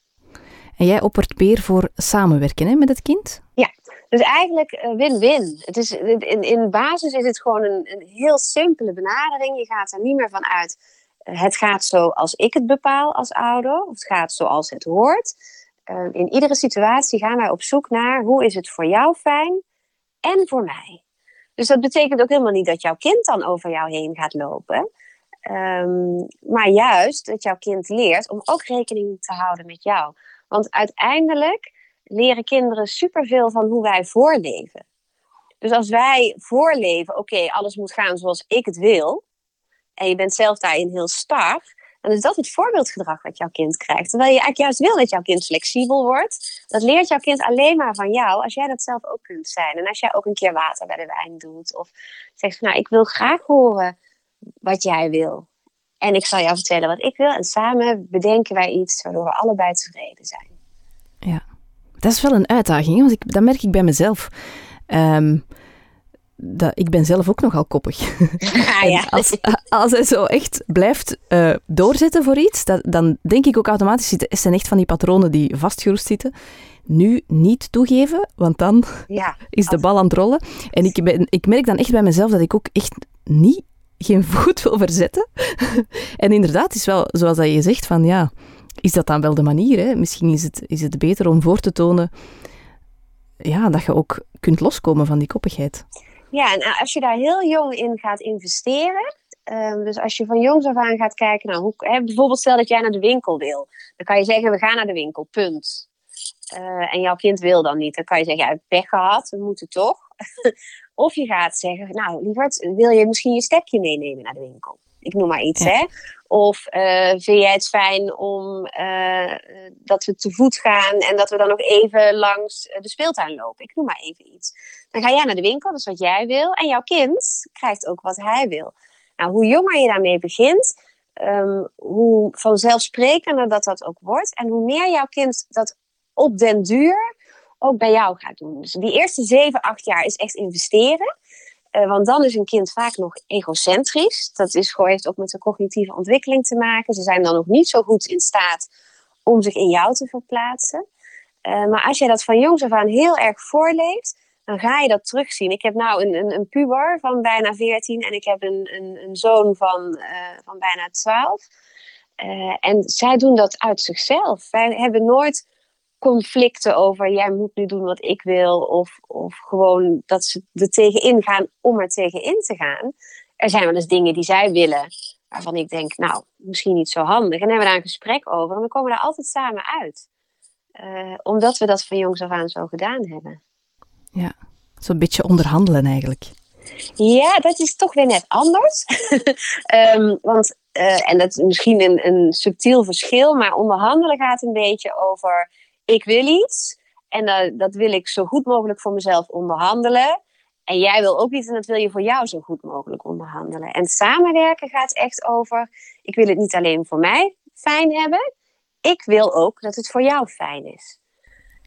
En jij oppert meer voor samenwerken hè, met het kind? Ja, dus eigenlijk win-win. Het is in, in basis is het gewoon een, een, heel simpele benadering. Je gaat er niet meer van uit. Uh, het gaat zoals ik het bepaal als ouder. Of het gaat zoals het hoort. Uh, in iedere situatie gaan wij op zoek naar hoe is het voor jou fijn en voor mij. Dus dat betekent ook helemaal niet dat jouw kind dan over jou heen gaat lopen. Um, maar juist dat jouw kind leert om ook rekening te houden met jou. Want uiteindelijk leren kinderen superveel van hoe wij voorleven. Dus als wij voorleven, oké, alles moet gaan zoals ik het wil. En je bent zelf daarin heel star. Dan is dat het voorbeeldgedrag wat jouw kind krijgt. Terwijl je eigenlijk juist wil dat jouw kind flexibel wordt. Dat leert jouw kind alleen maar van jou als jij dat zelf ook kunt zijn. En als jij ook een keer water bij de wijn doet. Of zegt nou, ik wil graag horen wat jij wil. En ik zal jou vertellen wat ik wil. En samen bedenken wij iets waardoor we allebei tevreden zijn. Dat is wel een uitdaging. Want ik, dat merk ik bij mezelf. Um, dat, ik ben zelf ook nogal koppig. [laughs] Ah, ja. als, als hij zo echt blijft uh, doorzetten voor iets, dat, dan denk ik ook automatisch, het zijn echt van die patronen die vastgeroest zitten. Nu niet toegeven, want dan ja, [laughs] is de bal aan het rollen. En ik, ben, ik merk dan echt bij mezelf dat ik ook echt niet geen [laughs] voet wil verzetten. en inderdaad, het is wel zoals dat je zegt van ja, is dat dan wel de manier? Hè? Misschien is het, is het beter om voor te tonen ja, dat je ook kunt loskomen van die koppigheid. Ja, en als je daar heel jong in gaat investeren, um, dus als je van jongs af aan gaat kijken, nou, hoe, hè, bijvoorbeeld stel dat jij naar de winkel wil, dan kan je zeggen, we gaan naar de winkel, punt. Uh, en jouw kind wil dan niet, dan kan je zeggen, ja, pech gehad, we moeten toch. [laughs] of je gaat zeggen, nou, lieverd, wil je misschien je stekje meenemen naar de winkel? Ik noem maar iets, hè. Of uh, vind jij het fijn om uh, dat we te voet gaan en dat we dan nog even langs de speeltuin lopen? Ik noem maar even iets. Dan ga jij naar de winkel, dat is wat jij wil. En jouw kind krijgt ook wat hij wil. Nou, hoe jonger je daarmee begint, um, hoe vanzelfsprekender dat dat ook wordt. En hoe meer jouw kind dat op den duur ook bij jou gaat doen. Dus die eerste 7, 8 jaar is echt investeren. Uh, want dan is een kind vaak nog egocentrisch. Dat is, heeft ook met de cognitieve ontwikkeling te maken. Ze zijn dan nog niet zo goed in staat om zich in jou te verplaatsen. Uh, maar als jij dat van jongs af aan heel erg voorleeft, dan ga je dat terugzien. Ik heb nou een, een, een puber van bijna 14 en ik heb een, een, een zoon van, uh, van bijna 12. en zij doen dat uit zichzelf. Wij hebben nooit conflicten over jij moet nu doen wat ik wil. Of, of gewoon dat ze er tegenin gaan om er tegenin te gaan. Er zijn wel eens dingen die zij willen waarvan ik denk, nou, misschien niet zo handig. En hebben we daar een gesprek over en we komen daar altijd samen uit. Uh, omdat we dat van jongs af aan zo gedaan hebben. Ja, zo'n beetje onderhandelen eigenlijk. Ja, dat is toch weer net anders. um, [laughs] want, uh, en dat is misschien een, een subtiel verschil, maar onderhandelen gaat een beetje over ik wil iets en uh, dat wil ik zo goed mogelijk voor mezelf onderhandelen. En jij wil ook iets en dat wil je voor jou zo goed mogelijk onderhandelen. En samenwerken gaat echt over, ik wil het niet alleen voor mij fijn hebben, ik wil ook dat het voor jou fijn is.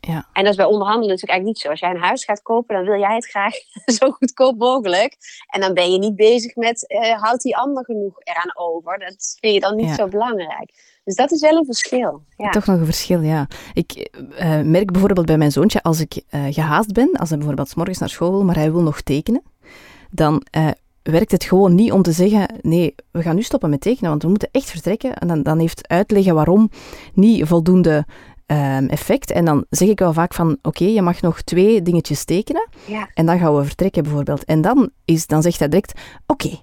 Ja. En dat is bij onderhandelen natuurlijk eigenlijk niet zo. Als jij een huis gaat kopen, dan wil jij het graag [laughs] zo goedkoop mogelijk. En dan ben je niet bezig met, uh, houdt die ander genoeg eraan over? Dat vind je dan niet ja. zo belangrijk. Dus dat is wel een verschil. Ja. Toch nog een verschil, ja. Ik uh, merk bijvoorbeeld bij mijn zoontje, als ik uh, gehaast ben, als hij bijvoorbeeld s morgens naar school wil, maar hij wil nog tekenen, dan uh, werkt het gewoon niet om te zeggen, nee, we gaan nu stoppen met tekenen, want we moeten echt vertrekken. En dan, dan heeft uitleggen waarom niet voldoende um, effect. En dan zeg ik wel vaak van, oké, okay, je mag nog twee dingetjes tekenen, ja. en dan gaan we vertrekken bijvoorbeeld. En dan, is, dan zegt hij direct, oké. Okay.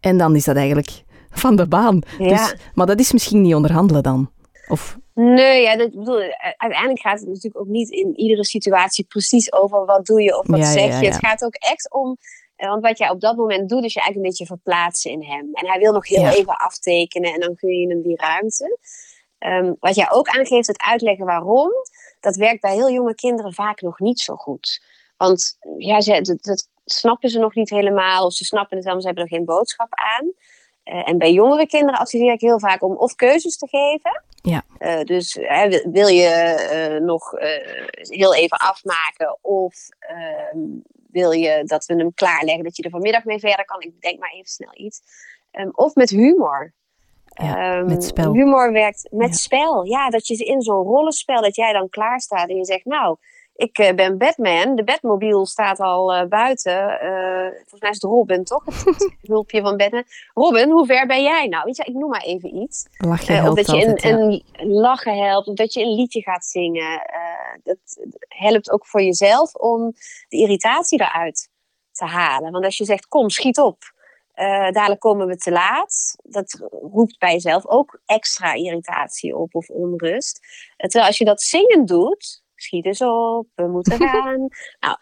En dan is dat eigenlijk van de baan. Ja. Dus, maar dat is misschien niet onderhandelen dan? Of... Nee, ja, dat, bedoel, uiteindelijk gaat het natuurlijk ook niet in iedere situatie precies over wat doe je of wat ja, zeg ja, je. Het gaat ook echt om, want wat jij op dat moment doet, is je eigenlijk een beetje verplaatsen in hem. En hij wil nog heel even aftekenen en dan kun je hem die ruimte. Um, wat jij ook aangeeft, het uitleggen waarom, dat werkt bij heel jonge kinderen vaak nog niet zo goed. Want ja, ze, dat, dat snappen ze nog niet helemaal, of ze snappen het wel, maar ze hebben er geen boodschap aan. Uh, en bij jongere kinderen adviseer ik heel vaak om of keuzes te geven. Ja. Uh, dus wil, je uh, nog heel even afmaken of ehm, wil je dat we hem klaarleggen dat je er vanmiddag mee verder kan? Ik denk maar even snel iets. Um, of met humor. Ja, um, met spel. Humor werkt met ja. spel. Ja, dat je in zo'n rollenspel, dat jij dan klaar staat en je zegt, nou, ik uh, ben Batman. De Batmobiel staat al uh, buiten. Uh, volgens mij is het Robin, toch? Het [laughs] hulpje van Batman. Robin, hoe ver ben jij nou? Weet je, ik noem maar even iets. Lachen helpt Of dat je altijd, een, ja. een lachen helpt. Of dat je een liedje gaat zingen. dat helpt ook voor jezelf om de irritatie eruit te halen. Want als je zegt, kom, schiet op. dadelijk komen we te laat. Dat roept bij jezelf ook extra irritatie op of onrust. Terwijl als je dat zingen doet schiet eens op, we moeten [laughs] gaan. nou,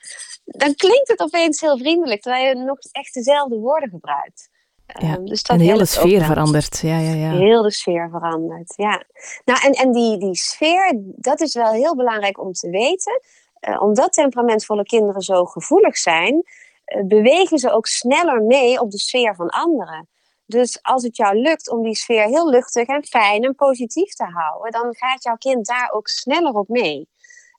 dan klinkt het opeens heel vriendelijk, terwijl je nog echt dezelfde woorden gebruikt. Ja, um, dus dat een hele sfeer verandert. Ja, ja, ja. Heel de sfeer verandert, ja. Nou, en, en die, die sfeer, dat is wel heel belangrijk om te weten. Uh, omdat temperamentvolle kinderen zo gevoelig zijn, uh, bewegen ze ook sneller mee op de sfeer van anderen. Dus als het jou lukt om die sfeer heel luchtig en fijn en positief te houden, dan gaat jouw kind daar ook sneller op mee.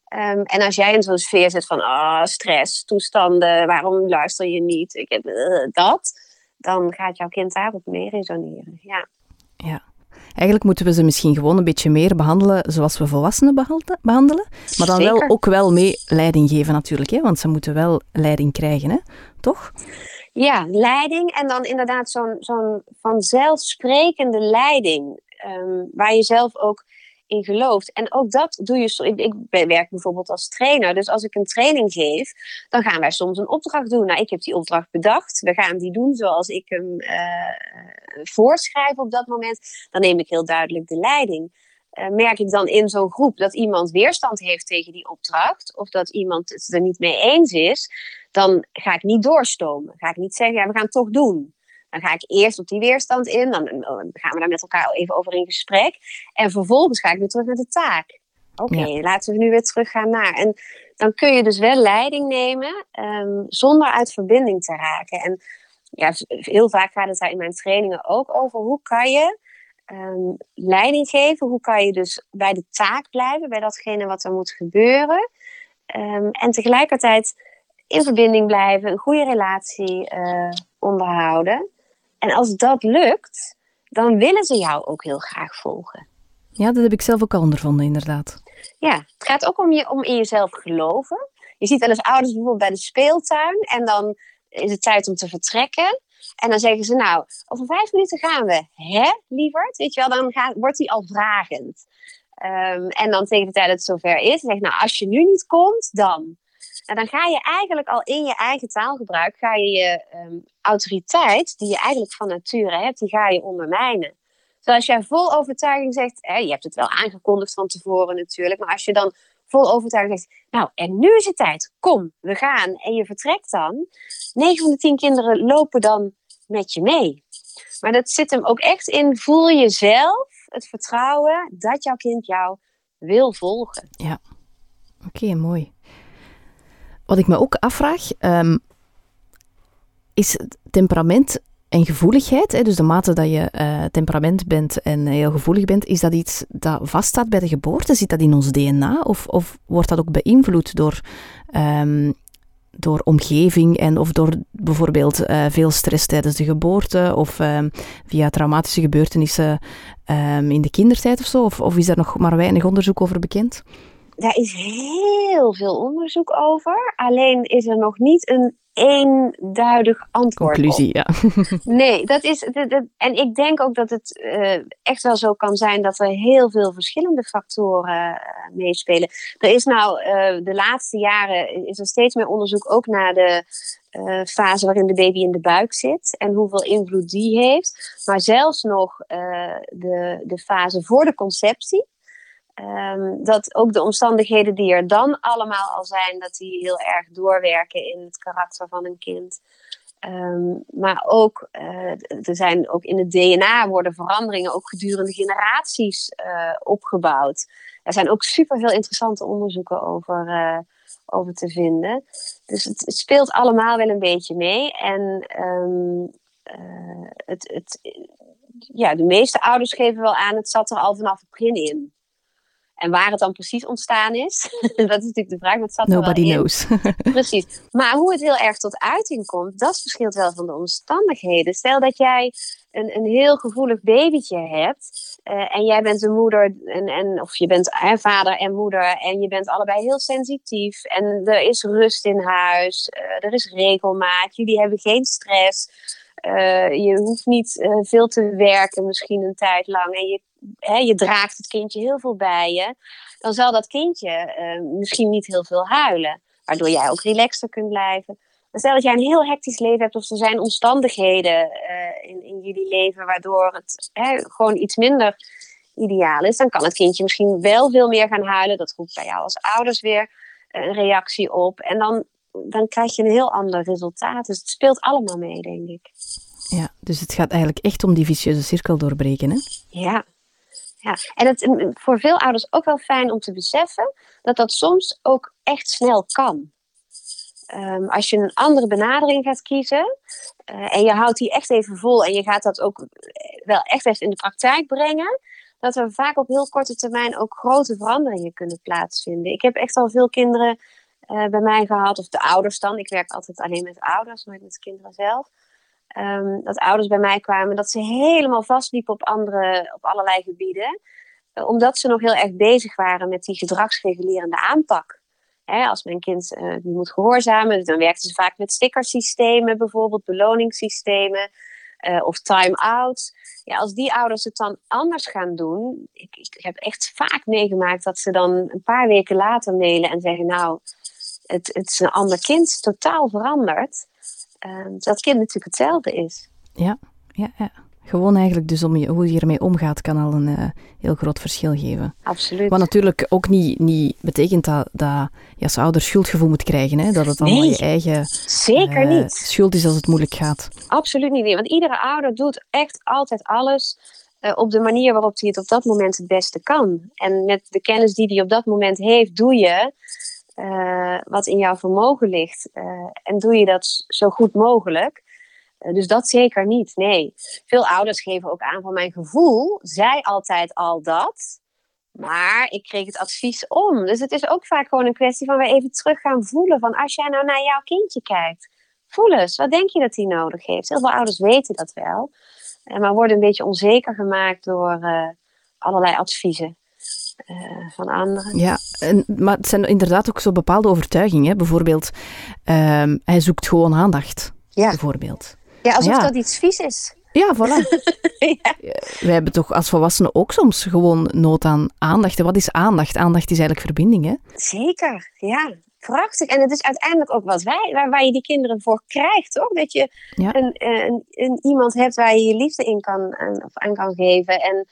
Ehm, en als jij in zo'n sfeer zit van ah, stress, toestanden, waarom luister je niet, ik heb eh, dat, dan gaat jouw kind daarop mee resoneren. Ja. ja. Eigenlijk moeten we ze misschien gewoon een beetje meer behandelen zoals we volwassenen behandelen. Maar dan wel ook wel mee leiding geven natuurlijk, hè? want ze moeten wel leiding krijgen, hè? toch? Ja, leiding en dan inderdaad zo'n zo'n vanzelfsprekende leiding. Ehm, waar je zelf ook gelooft. En ook dat doe je. Ik, ik werk bijvoorbeeld als trainer. Dus als ik een training geef, dan gaan wij soms een opdracht doen. Nou, ik heb die opdracht bedacht. We gaan die doen zoals ik hem uh, voorschrijf op dat moment. Dan neem ik heel duidelijk de leiding. Uh, merk ik dan in zo'n groep dat iemand weerstand heeft tegen die opdracht, of dat iemand het er niet mee eens is, dan ga ik niet doorstomen. Ga ik niet zeggen, ja, we gaan het toch doen. Dan ga ik eerst op die weerstand in, dan gaan we daar met elkaar even over in gesprek. En vervolgens ga ik weer terug naar de taak. Oké, laten we nu weer teruggaan naar. En dan kun je dus wel leiding nemen um, zonder uit verbinding te raken. En ja, heel vaak gaat het daar in mijn trainingen ook over. Hoe kan je um, leiding geven? Hoe kan je dus bij de taak blijven, bij datgene wat er moet gebeuren? Um, en tegelijkertijd in verbinding blijven, een goede relatie uh, onderhouden. En als dat lukt, dan willen ze jou ook heel graag volgen. Ja, dat heb ik zelf ook al ondervonden, inderdaad. Ja, het gaat ook om, je, om in jezelf geloven. Je ziet wel eens ouders bijvoorbeeld bij de speeltuin en dan is het tijd om te vertrekken. En dan zeggen ze, nou, over vijf minuten gaan we. Hè, lieverd? Weet je wel, dan gaat, wordt hij al vragend. Um, en dan tegen de tijd dat het zover is, zeg nou, als je nu niet komt, dan. En dan ga je eigenlijk al in je eigen taalgebruik, ga je je um, autoriteit, die je eigenlijk van nature hebt, die ga je ondermijnen. Dus als jij vol overtuiging zegt, je hebt het wel aangekondigd van tevoren natuurlijk, maar als je dan vol overtuiging zegt, nou en nu is het tijd, kom, we gaan en je vertrekt dan, 9 van de 10 kinderen lopen dan met je mee. Maar dat zit hem ook echt in, voel jezelf het vertrouwen dat jouw kind jou wil volgen. Ja, oké, mooi. Wat ik me ook afvraag, um, is temperament en gevoeligheid, hè, dus de mate dat je uh, temperament bent en heel gevoelig bent, is dat iets dat vaststaat bij de geboorte? Zit dat in ons DNA? Of, of wordt dat ook beïnvloed door, um, door omgeving en of door bijvoorbeeld uh, veel stress tijdens de geboorte of um, via traumatische gebeurtenissen in de kindertijd of zo? Of, of is daar nog maar weinig onderzoek over bekend? Daar is heel veel onderzoek over. Alleen is er nog niet een eenduidig antwoord Conclusie, op. ja. [laughs] nee, dat is. en ik denk ook dat het uh, echt wel zo kan zijn dat er heel veel verschillende factoren uh, meespelen. Er is nou uh, de laatste jaren is er steeds meer onderzoek ook naar de fase waarin de baby in de buik zit en hoeveel invloed die heeft. Maar zelfs nog de, de fase voor de conceptie. Um, dat ook de omstandigheden die er dan allemaal al zijn, dat die heel erg doorwerken in het karakter van een kind. Um, maar ook, uh, er zijn ook in het DNA worden veranderingen ook gedurende generaties uh, opgebouwd. Er zijn ook superveel interessante onderzoeken over, uh, over te vinden. Dus het, speelt allemaal wel een beetje mee. En um, het, het, ja, de meeste ouders geven wel aan, het zat er al vanaf het begin in. En waar het dan precies ontstaan is, [laughs] dat is natuurlijk de vraag. Wat zat Nobody knows. [laughs] precies. Maar hoe het heel erg tot uiting komt, dat verschilt wel van de omstandigheden. Stel dat jij een, een heel gevoelig babytje hebt uh, en jij bent een moeder, en, en, of je bent hè, vader en moeder en je bent allebei heel sensitief en er is rust in huis, uh, er is regelmaat, jullie hebben geen stress. Uh, je hoeft niet uh, veel te werken, misschien een tijd lang. En je, hè, je draagt het kindje heel veel bij je. Dan zal dat kindje uh, misschien niet heel veel huilen. Waardoor jij ook relaxter kunt blijven. Stel dat jij een heel hectisch leven hebt, of er zijn omstandigheden in, in jullie leven waardoor het hè, gewoon iets minder ideaal is, dan kan het kindje misschien wel veel meer gaan huilen. Dat roept bij jou als ouders weer een reactie op. En dan dan krijg je een heel ander resultaat. Dus het speelt allemaal mee, denk ik. Ja, dus het gaat eigenlijk echt om die vicieuze cirkel doorbreken, hè? Ja. ja. En het voor veel ouders ook wel fijn om te beseffen dat dat soms ook echt snel kan. Um, als je een andere benadering gaat kiezen uh, en je houdt die echt even vol en je gaat dat ook wel echt even in de praktijk brengen, dat er vaak op heel korte termijn ook grote veranderingen kunnen plaatsvinden. Ik heb echt al veel kinderen uh, bij mij gehad, of de ouders dan. Ik werk altijd alleen met ouders, nooit met kinderen zelf. Um, dat ouders bij mij kwamen, dat ze helemaal vastliepen op, andere, op allerlei gebieden. Uh, omdat ze nog heel erg bezig waren met die gedragsregulerende aanpak. Hè, als mijn kind uh, die moet gehoorzamen, dan werkten ze vaak met stickersystemen, bijvoorbeeld beloningssystemen of time-out. Ja, als die ouders het dan anders gaan doen, ik, ik heb echt vaak meegemaakt dat ze dan een paar weken later mailen en zeggen: Nou, het, het is een ander kind, totaal veranderd. Uh, dat kind natuurlijk hetzelfde is. Ja, ja, ja. Gewoon eigenlijk dus om je, hoe je ermee omgaat kan al een uh, heel groot verschil geven. Absoluut. Wat natuurlijk ook niet, niet betekent dat, dat je als ouder schuldgevoel moet krijgen. Hè? Dat het allemaal nee, je eigen zeker uh, niet. schuld is als het moeilijk gaat. Absoluut niet. Want iedere ouder doet echt altijd alles uh, op de manier waarop hij het op dat moment het beste kan. En met de kennis die hij op dat moment heeft, doe je wat in jouw vermogen ligt. en doe je dat zo goed mogelijk. Dus dat zeker niet, nee. Veel ouders geven ook aan van mijn gevoel, zei altijd al dat, maar ik kreeg het advies om. Dus het is ook vaak gewoon een kwestie van weer even terug gaan voelen van als jij nou naar jouw kindje kijkt, voel eens, wat denk je dat hij nodig heeft? Heel veel ouders weten dat wel, maar worden een beetje onzeker gemaakt door allerlei adviezen. Uh, van anderen. Ja, en, maar het zijn inderdaad ook zo bepaalde overtuigingen. Bijvoorbeeld, um, hij zoekt gewoon aandacht. Ja. Bijvoorbeeld. Ja, alsof Ja. dat iets vies is. Ja, voilà. [laughs] ja. We hebben toch als volwassenen ook soms gewoon nood aan aandacht. En wat is aandacht? Aandacht is eigenlijk verbinding, hè? Zeker, ja. Prachtig. En het is uiteindelijk ook wat wij, waar, waar je die kinderen voor krijgt, toch? Dat je Ja. een, een, een iemand hebt waar je je liefde in kan, aan, of aan kan geven en eh,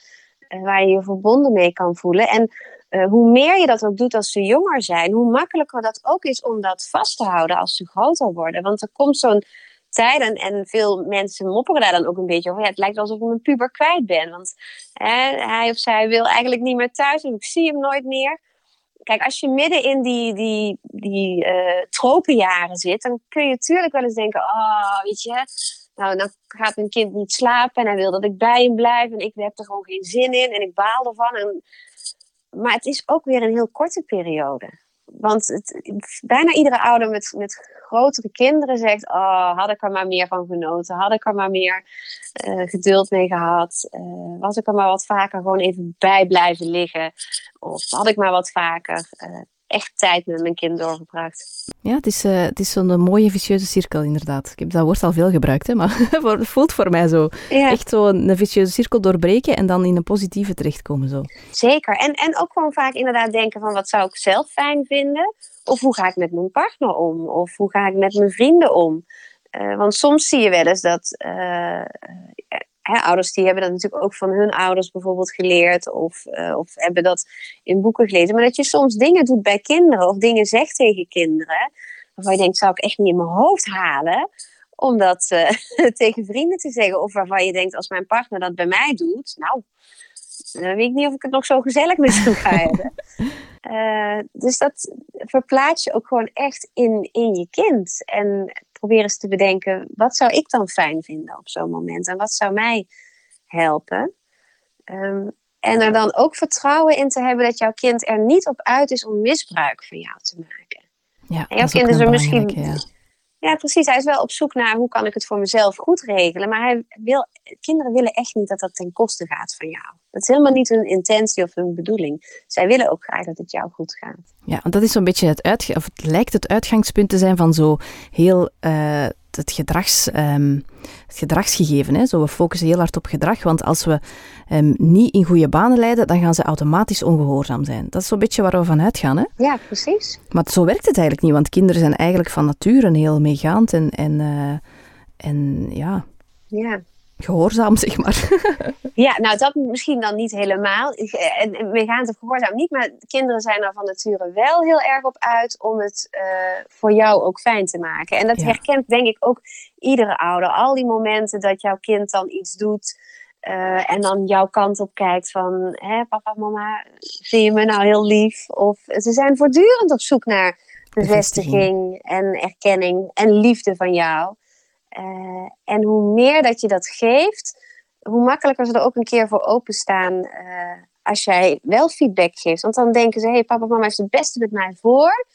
waar je je verbonden mee kan voelen. En eh, hoe meer je dat ook doet als ze jonger zijn, hoe makkelijker dat ook is om dat vast te houden als ze groter worden. Want er komt zo'n tijd en, en veel mensen mopperen daar dan ook een beetje over. Ja, het lijkt alsof ik mijn puber kwijt ben. Want hij of zij wil eigenlijk niet meer thuis en ik zie hem nooit meer. Kijk, als je midden in die, die, die uh, tropenjaren zit, dan kun je natuurlijk wel eens denken: oh, weet je, nou, dan gaat een kind niet slapen en hij wil dat ik bij hem blijf en ik heb er gewoon geen zin in en ik baal ervan. En... Maar het is ook weer een heel korte periode. Want het, bijna iedere ouder met, met grotere kinderen zegt: Oh, had ik er maar meer van genoten. Had ik er maar meer uh, geduld mee gehad. Uh, was ik er maar wat vaker gewoon even bij blijven liggen. Of had ik maar wat vaker uh, echt tijd met mijn kind doorgebracht. Ja, het is, het is zo'n mooie vicieuze cirkel inderdaad. Ik heb dat woord al veel gebruikt, hè, maar [laughs] het voelt voor mij zo. Ja. Echt zo een vicieuze cirkel doorbreken en dan in een positieve terechtkomen. Zo. Zeker. En, en ook gewoon vaak inderdaad denken van wat zou ik zelf fijn vinden? Of hoe ga ik met mijn partner om? Of hoe ga ik met mijn vrienden om? Uh, want soms zie je wel eens dat uh, ouders die hebben dat natuurlijk ook van hun ouders bijvoorbeeld geleerd. Of, uh, of hebben dat in boeken gelezen. Maar dat je soms dingen doet bij kinderen of dingen zegt tegen kinderen. Waarvan je denkt, zou ik echt niet in mijn hoofd halen. Om dat [laughs] tegen vrienden te zeggen. Of waarvan je denkt, als mijn partner dat bij mij doet. Nou, dan weet ik niet of ik het nog zo gezellig met hem ga [laughs] hebben. Uh, dus dat verplaats je ook gewoon echt in, in je kind. En probeer eens te bedenken, wat zou ik dan fijn vinden op zo'n moment? En wat zou mij helpen? Um, en er dan ook vertrouwen in te hebben dat jouw kind er niet op uit is om misbruik van jou te maken. Ja, en jouw kind is er misschien. Ja. ja, precies. Hij is wel op zoek naar hoe kan ik het voor mezelf goed regelen. Maar hij wil, kinderen willen echt niet dat dat ten koste gaat van jou. Dat is helemaal niet hun intentie of hun bedoeling. Zij willen ook graag dat het jou goed gaat. Ja, want dat is zo'n beetje het, uitge of het lijkt het uitgangspunt te zijn van zo heel uh, het, gedrags, um, het gedragsgegeven. Hè? Zo, we focussen heel hard op gedrag, want als we um, niet in goede banen leiden, dan gaan ze automatisch ongehoorzaam zijn. Dat is zo'n beetje waar we van uitgaan. Hè? Ja, precies. Maar zo werkt het eigenlijk niet, want kinderen zijn eigenlijk van nature heel meegaand en, en, uh, en ja... Ja, gehoorzaam, zeg maar. [laughs] ja, nou dat misschien dan niet helemaal. En, en meegaand of gehoorzaam niet, maar kinderen zijn er van nature wel heel erg op uit om het uh, voor jou ook fijn te maken. En dat ja. herkent denk ik ook iedere ouder. Al die momenten dat jouw kind dan iets doet uh, en dan jouw kant op kijkt van, hè, papa, mama, vind je me nou heel lief? Of ze zijn voortdurend op zoek naar bevestiging en erkenning en liefde van jou. Uh, en hoe meer dat je dat geeft, hoe makkelijker ze er ook een keer voor openstaan uh, als jij wel feedback geeft. Want dan denken ze, hé, hey, papa, mama heeft het beste met mij voor.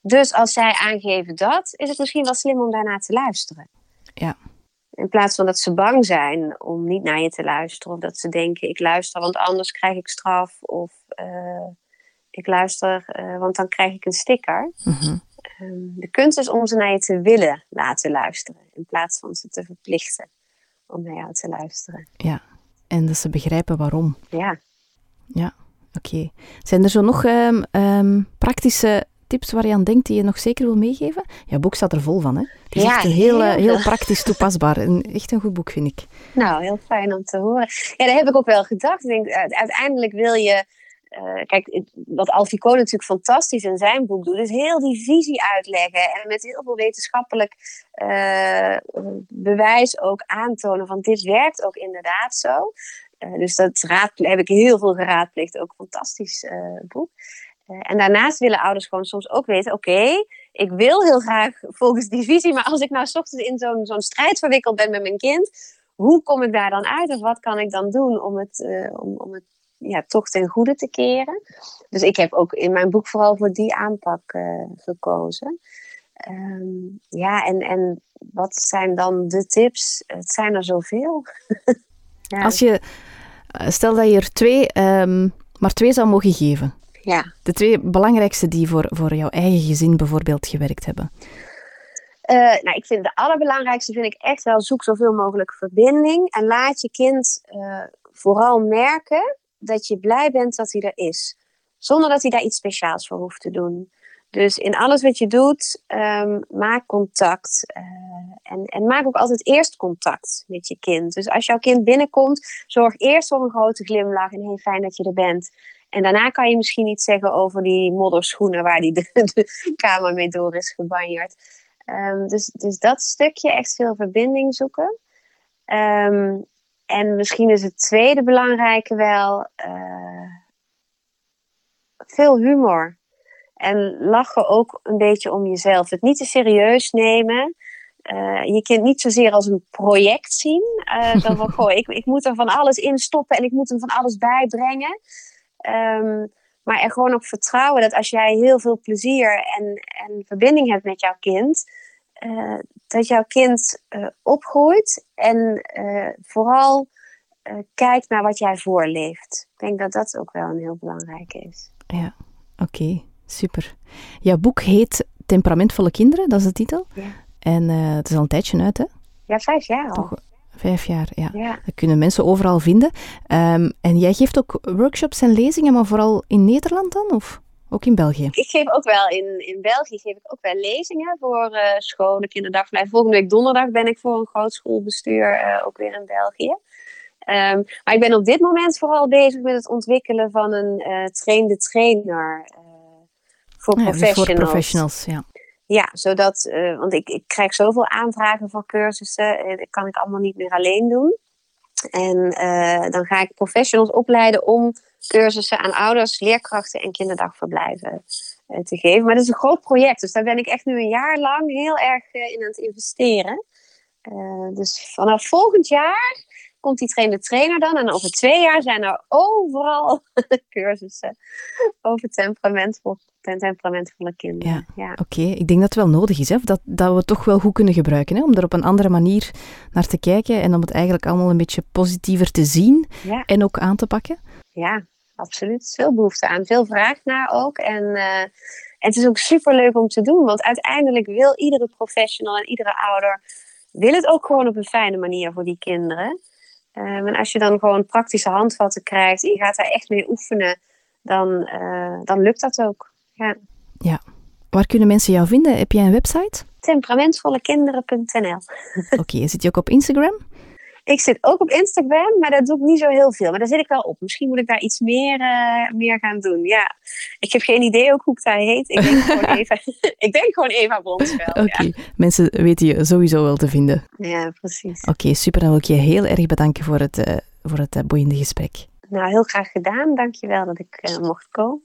Dus als zij aangeven dat, is het misschien wel slim om daarna te luisteren. Ja. In plaats van dat ze bang zijn om niet naar je te luisteren. Of dat ze denken, ik luister, want anders krijg ik straf. Of uh, ik luister, uh, want dan krijg ik een sticker. Mm um, de kunst is om ze naar je te willen laten luisteren. In plaats van ze te verplichten om naar jou te luisteren. Ja, en dat ze begrijpen waarom. Ja. Ja, oké. Okay. Zijn er zo nog um, um, praktische tips waar je aan denkt die je nog zeker wil meegeven? Ja, boek staat er vol van, hè? Het is ja, echt een heel, heel, heel praktisch toepasbaar. En echt een goed boek, vind ik. Nou, heel fijn om te horen. Ja, daar heb ik ook wel gedacht. Ik denk, uiteindelijk wil je... Uh, kijk, wat Alfico natuurlijk fantastisch in zijn boek doet, is heel die visie uitleggen en met heel veel wetenschappelijk uh, bewijs ook aantonen van dit werkt ook inderdaad zo. Uh, dus dat raadple- heb ik heel veel geraadpleegd, ook fantastisch boek. En daarnaast willen ouders gewoon soms ook weten: oké, ik wil heel graag volgens die visie, maar als ik nou s ochtends in zo'n zo'n strijd verwikkeld ben met mijn kind, hoe kom ik daar dan uit? Of wat kan ik dan doen om het, om, om het ja, toch ten goede te keren? Dus ik heb ook in mijn boek vooral voor die aanpak uh, gekozen. Um, ja, en, en wat zijn dan de tips? Het zijn er zoveel. [laughs] ja. Als je, stel dat je er twee, um, maar twee zou mogen geven. Ja. De twee belangrijkste die voor, voor jouw eigen gezin bijvoorbeeld gewerkt hebben? Uh, nou, ik vind de allerbelangrijkste vind ik echt wel zoek zoveel mogelijk verbinding. En laat je kind uh, vooral merken dat je blij bent dat hij er is. Zonder dat hij daar iets speciaals voor hoeft te doen. Dus in alles wat je doet, um, maak contact. Uh, en, en maak ook altijd eerst contact met je kind. Dus als jouw kind binnenkomt, zorg eerst voor een grote glimlach en heel fijn dat je er bent. En daarna kan je misschien iets zeggen over die modderschoenen waar die [laughs] de, kamer mee door is gebanjerd. Um, dus, dus dat stukje, echt veel verbinding zoeken. Um, en misschien is het tweede belangrijke wel uh, veel humor. En lachen ook een beetje om jezelf. Het niet te serieus nemen. Uh, je kind niet zozeer als een project zien. Uh, dan van, goh, ik, ik moet er van alles in stoppen en ik moet hem van alles bijbrengen. Um, maar er gewoon op vertrouwen dat als jij heel veel plezier en, en verbinding hebt met jouw kind, uh, dat jouw kind uh, opgroeit en uh, vooral kijkt naar wat jij voorleeft. Ik denk dat dat ook wel een heel belangrijke is. Ja, oké, okay, super. Jouw boek heet Temperamentvolle kinderen, dat is de titel. Ja. En het is al een tijdje uit, hè? Ja, vijf jaar al. Toch, Vijf jaar, ja. ja. Dat kunnen mensen overal vinden. Um, en jij geeft ook workshops en lezingen, maar vooral in Nederland dan? Of ook in België? Ik geef ook wel in, in België geef ik ook wel lezingen voor uh, scholen, kinderdagverblijf. Volgende week donderdag ben ik voor een groot schoolbestuur uh, ook weer in België. Um, maar ik ben op dit moment vooral bezig met het ontwikkelen van een uh, trainde trainer voor ja, professionals. Voor professionals, ja. Ja, zodat, want ik, ik krijg zoveel aanvragen voor cursussen, dat kan ik allemaal niet meer alleen doen. En dan ga ik professionals opleiden om cursussen aan ouders, leerkrachten en kinderdagverblijven te geven. Maar dat is een groot project, dus daar ben ik echt nu een jaar lang heel erg in aan het investeren. dus vanaf volgend jaar komt die trainer trainer dan. En over twee jaar zijn er overal [laughs] cursussen over temperamentvol, temperamentvolle kinderen. Ja, ja. oké. Okay. Ik denk dat het wel nodig is, hè? Dat, dat we het toch wel goed kunnen gebruiken. Hè? Om er op een andere manier naar te kijken en om het eigenlijk allemaal een beetje positiever te zien ja. en ook aan te pakken. Ja, absoluut. Veel behoefte aan, veel vraag naar ook. En, uh, en het is ook super leuk om te doen, want uiteindelijk wil iedere professional en iedere ouder wil het ook gewoon op een fijne manier voor die kinderen. Um, en als je dan gewoon praktische handvatten krijgt en je gaat daar echt mee oefenen, dan, uh, dan lukt dat ook. Ja. ja. Waar kunnen mensen jou vinden? Heb jij een website? Temperamentvollekinderen.nl [laughs] Oké, okay, zit je ook op Instagram? Ik zit ook op Instagram, maar dat doe ik niet zo heel veel. Maar daar zit ik wel op. Misschien moet ik daar iets meer, uh, meer gaan doen. Ja, ik heb geen idee ook hoe ik daar heet. Ik denk gewoon [laughs] even, [laughs] ik denk gewoon Eva Bronsveld. Oké, okay. ja. mensen weten je sowieso wel te vinden. Ja, precies. Oké, okay, super. Dan wil ik je heel erg bedanken voor het, uh, voor het uh, boeiende gesprek. Nou, heel graag gedaan. Dank je wel dat ik mocht komen.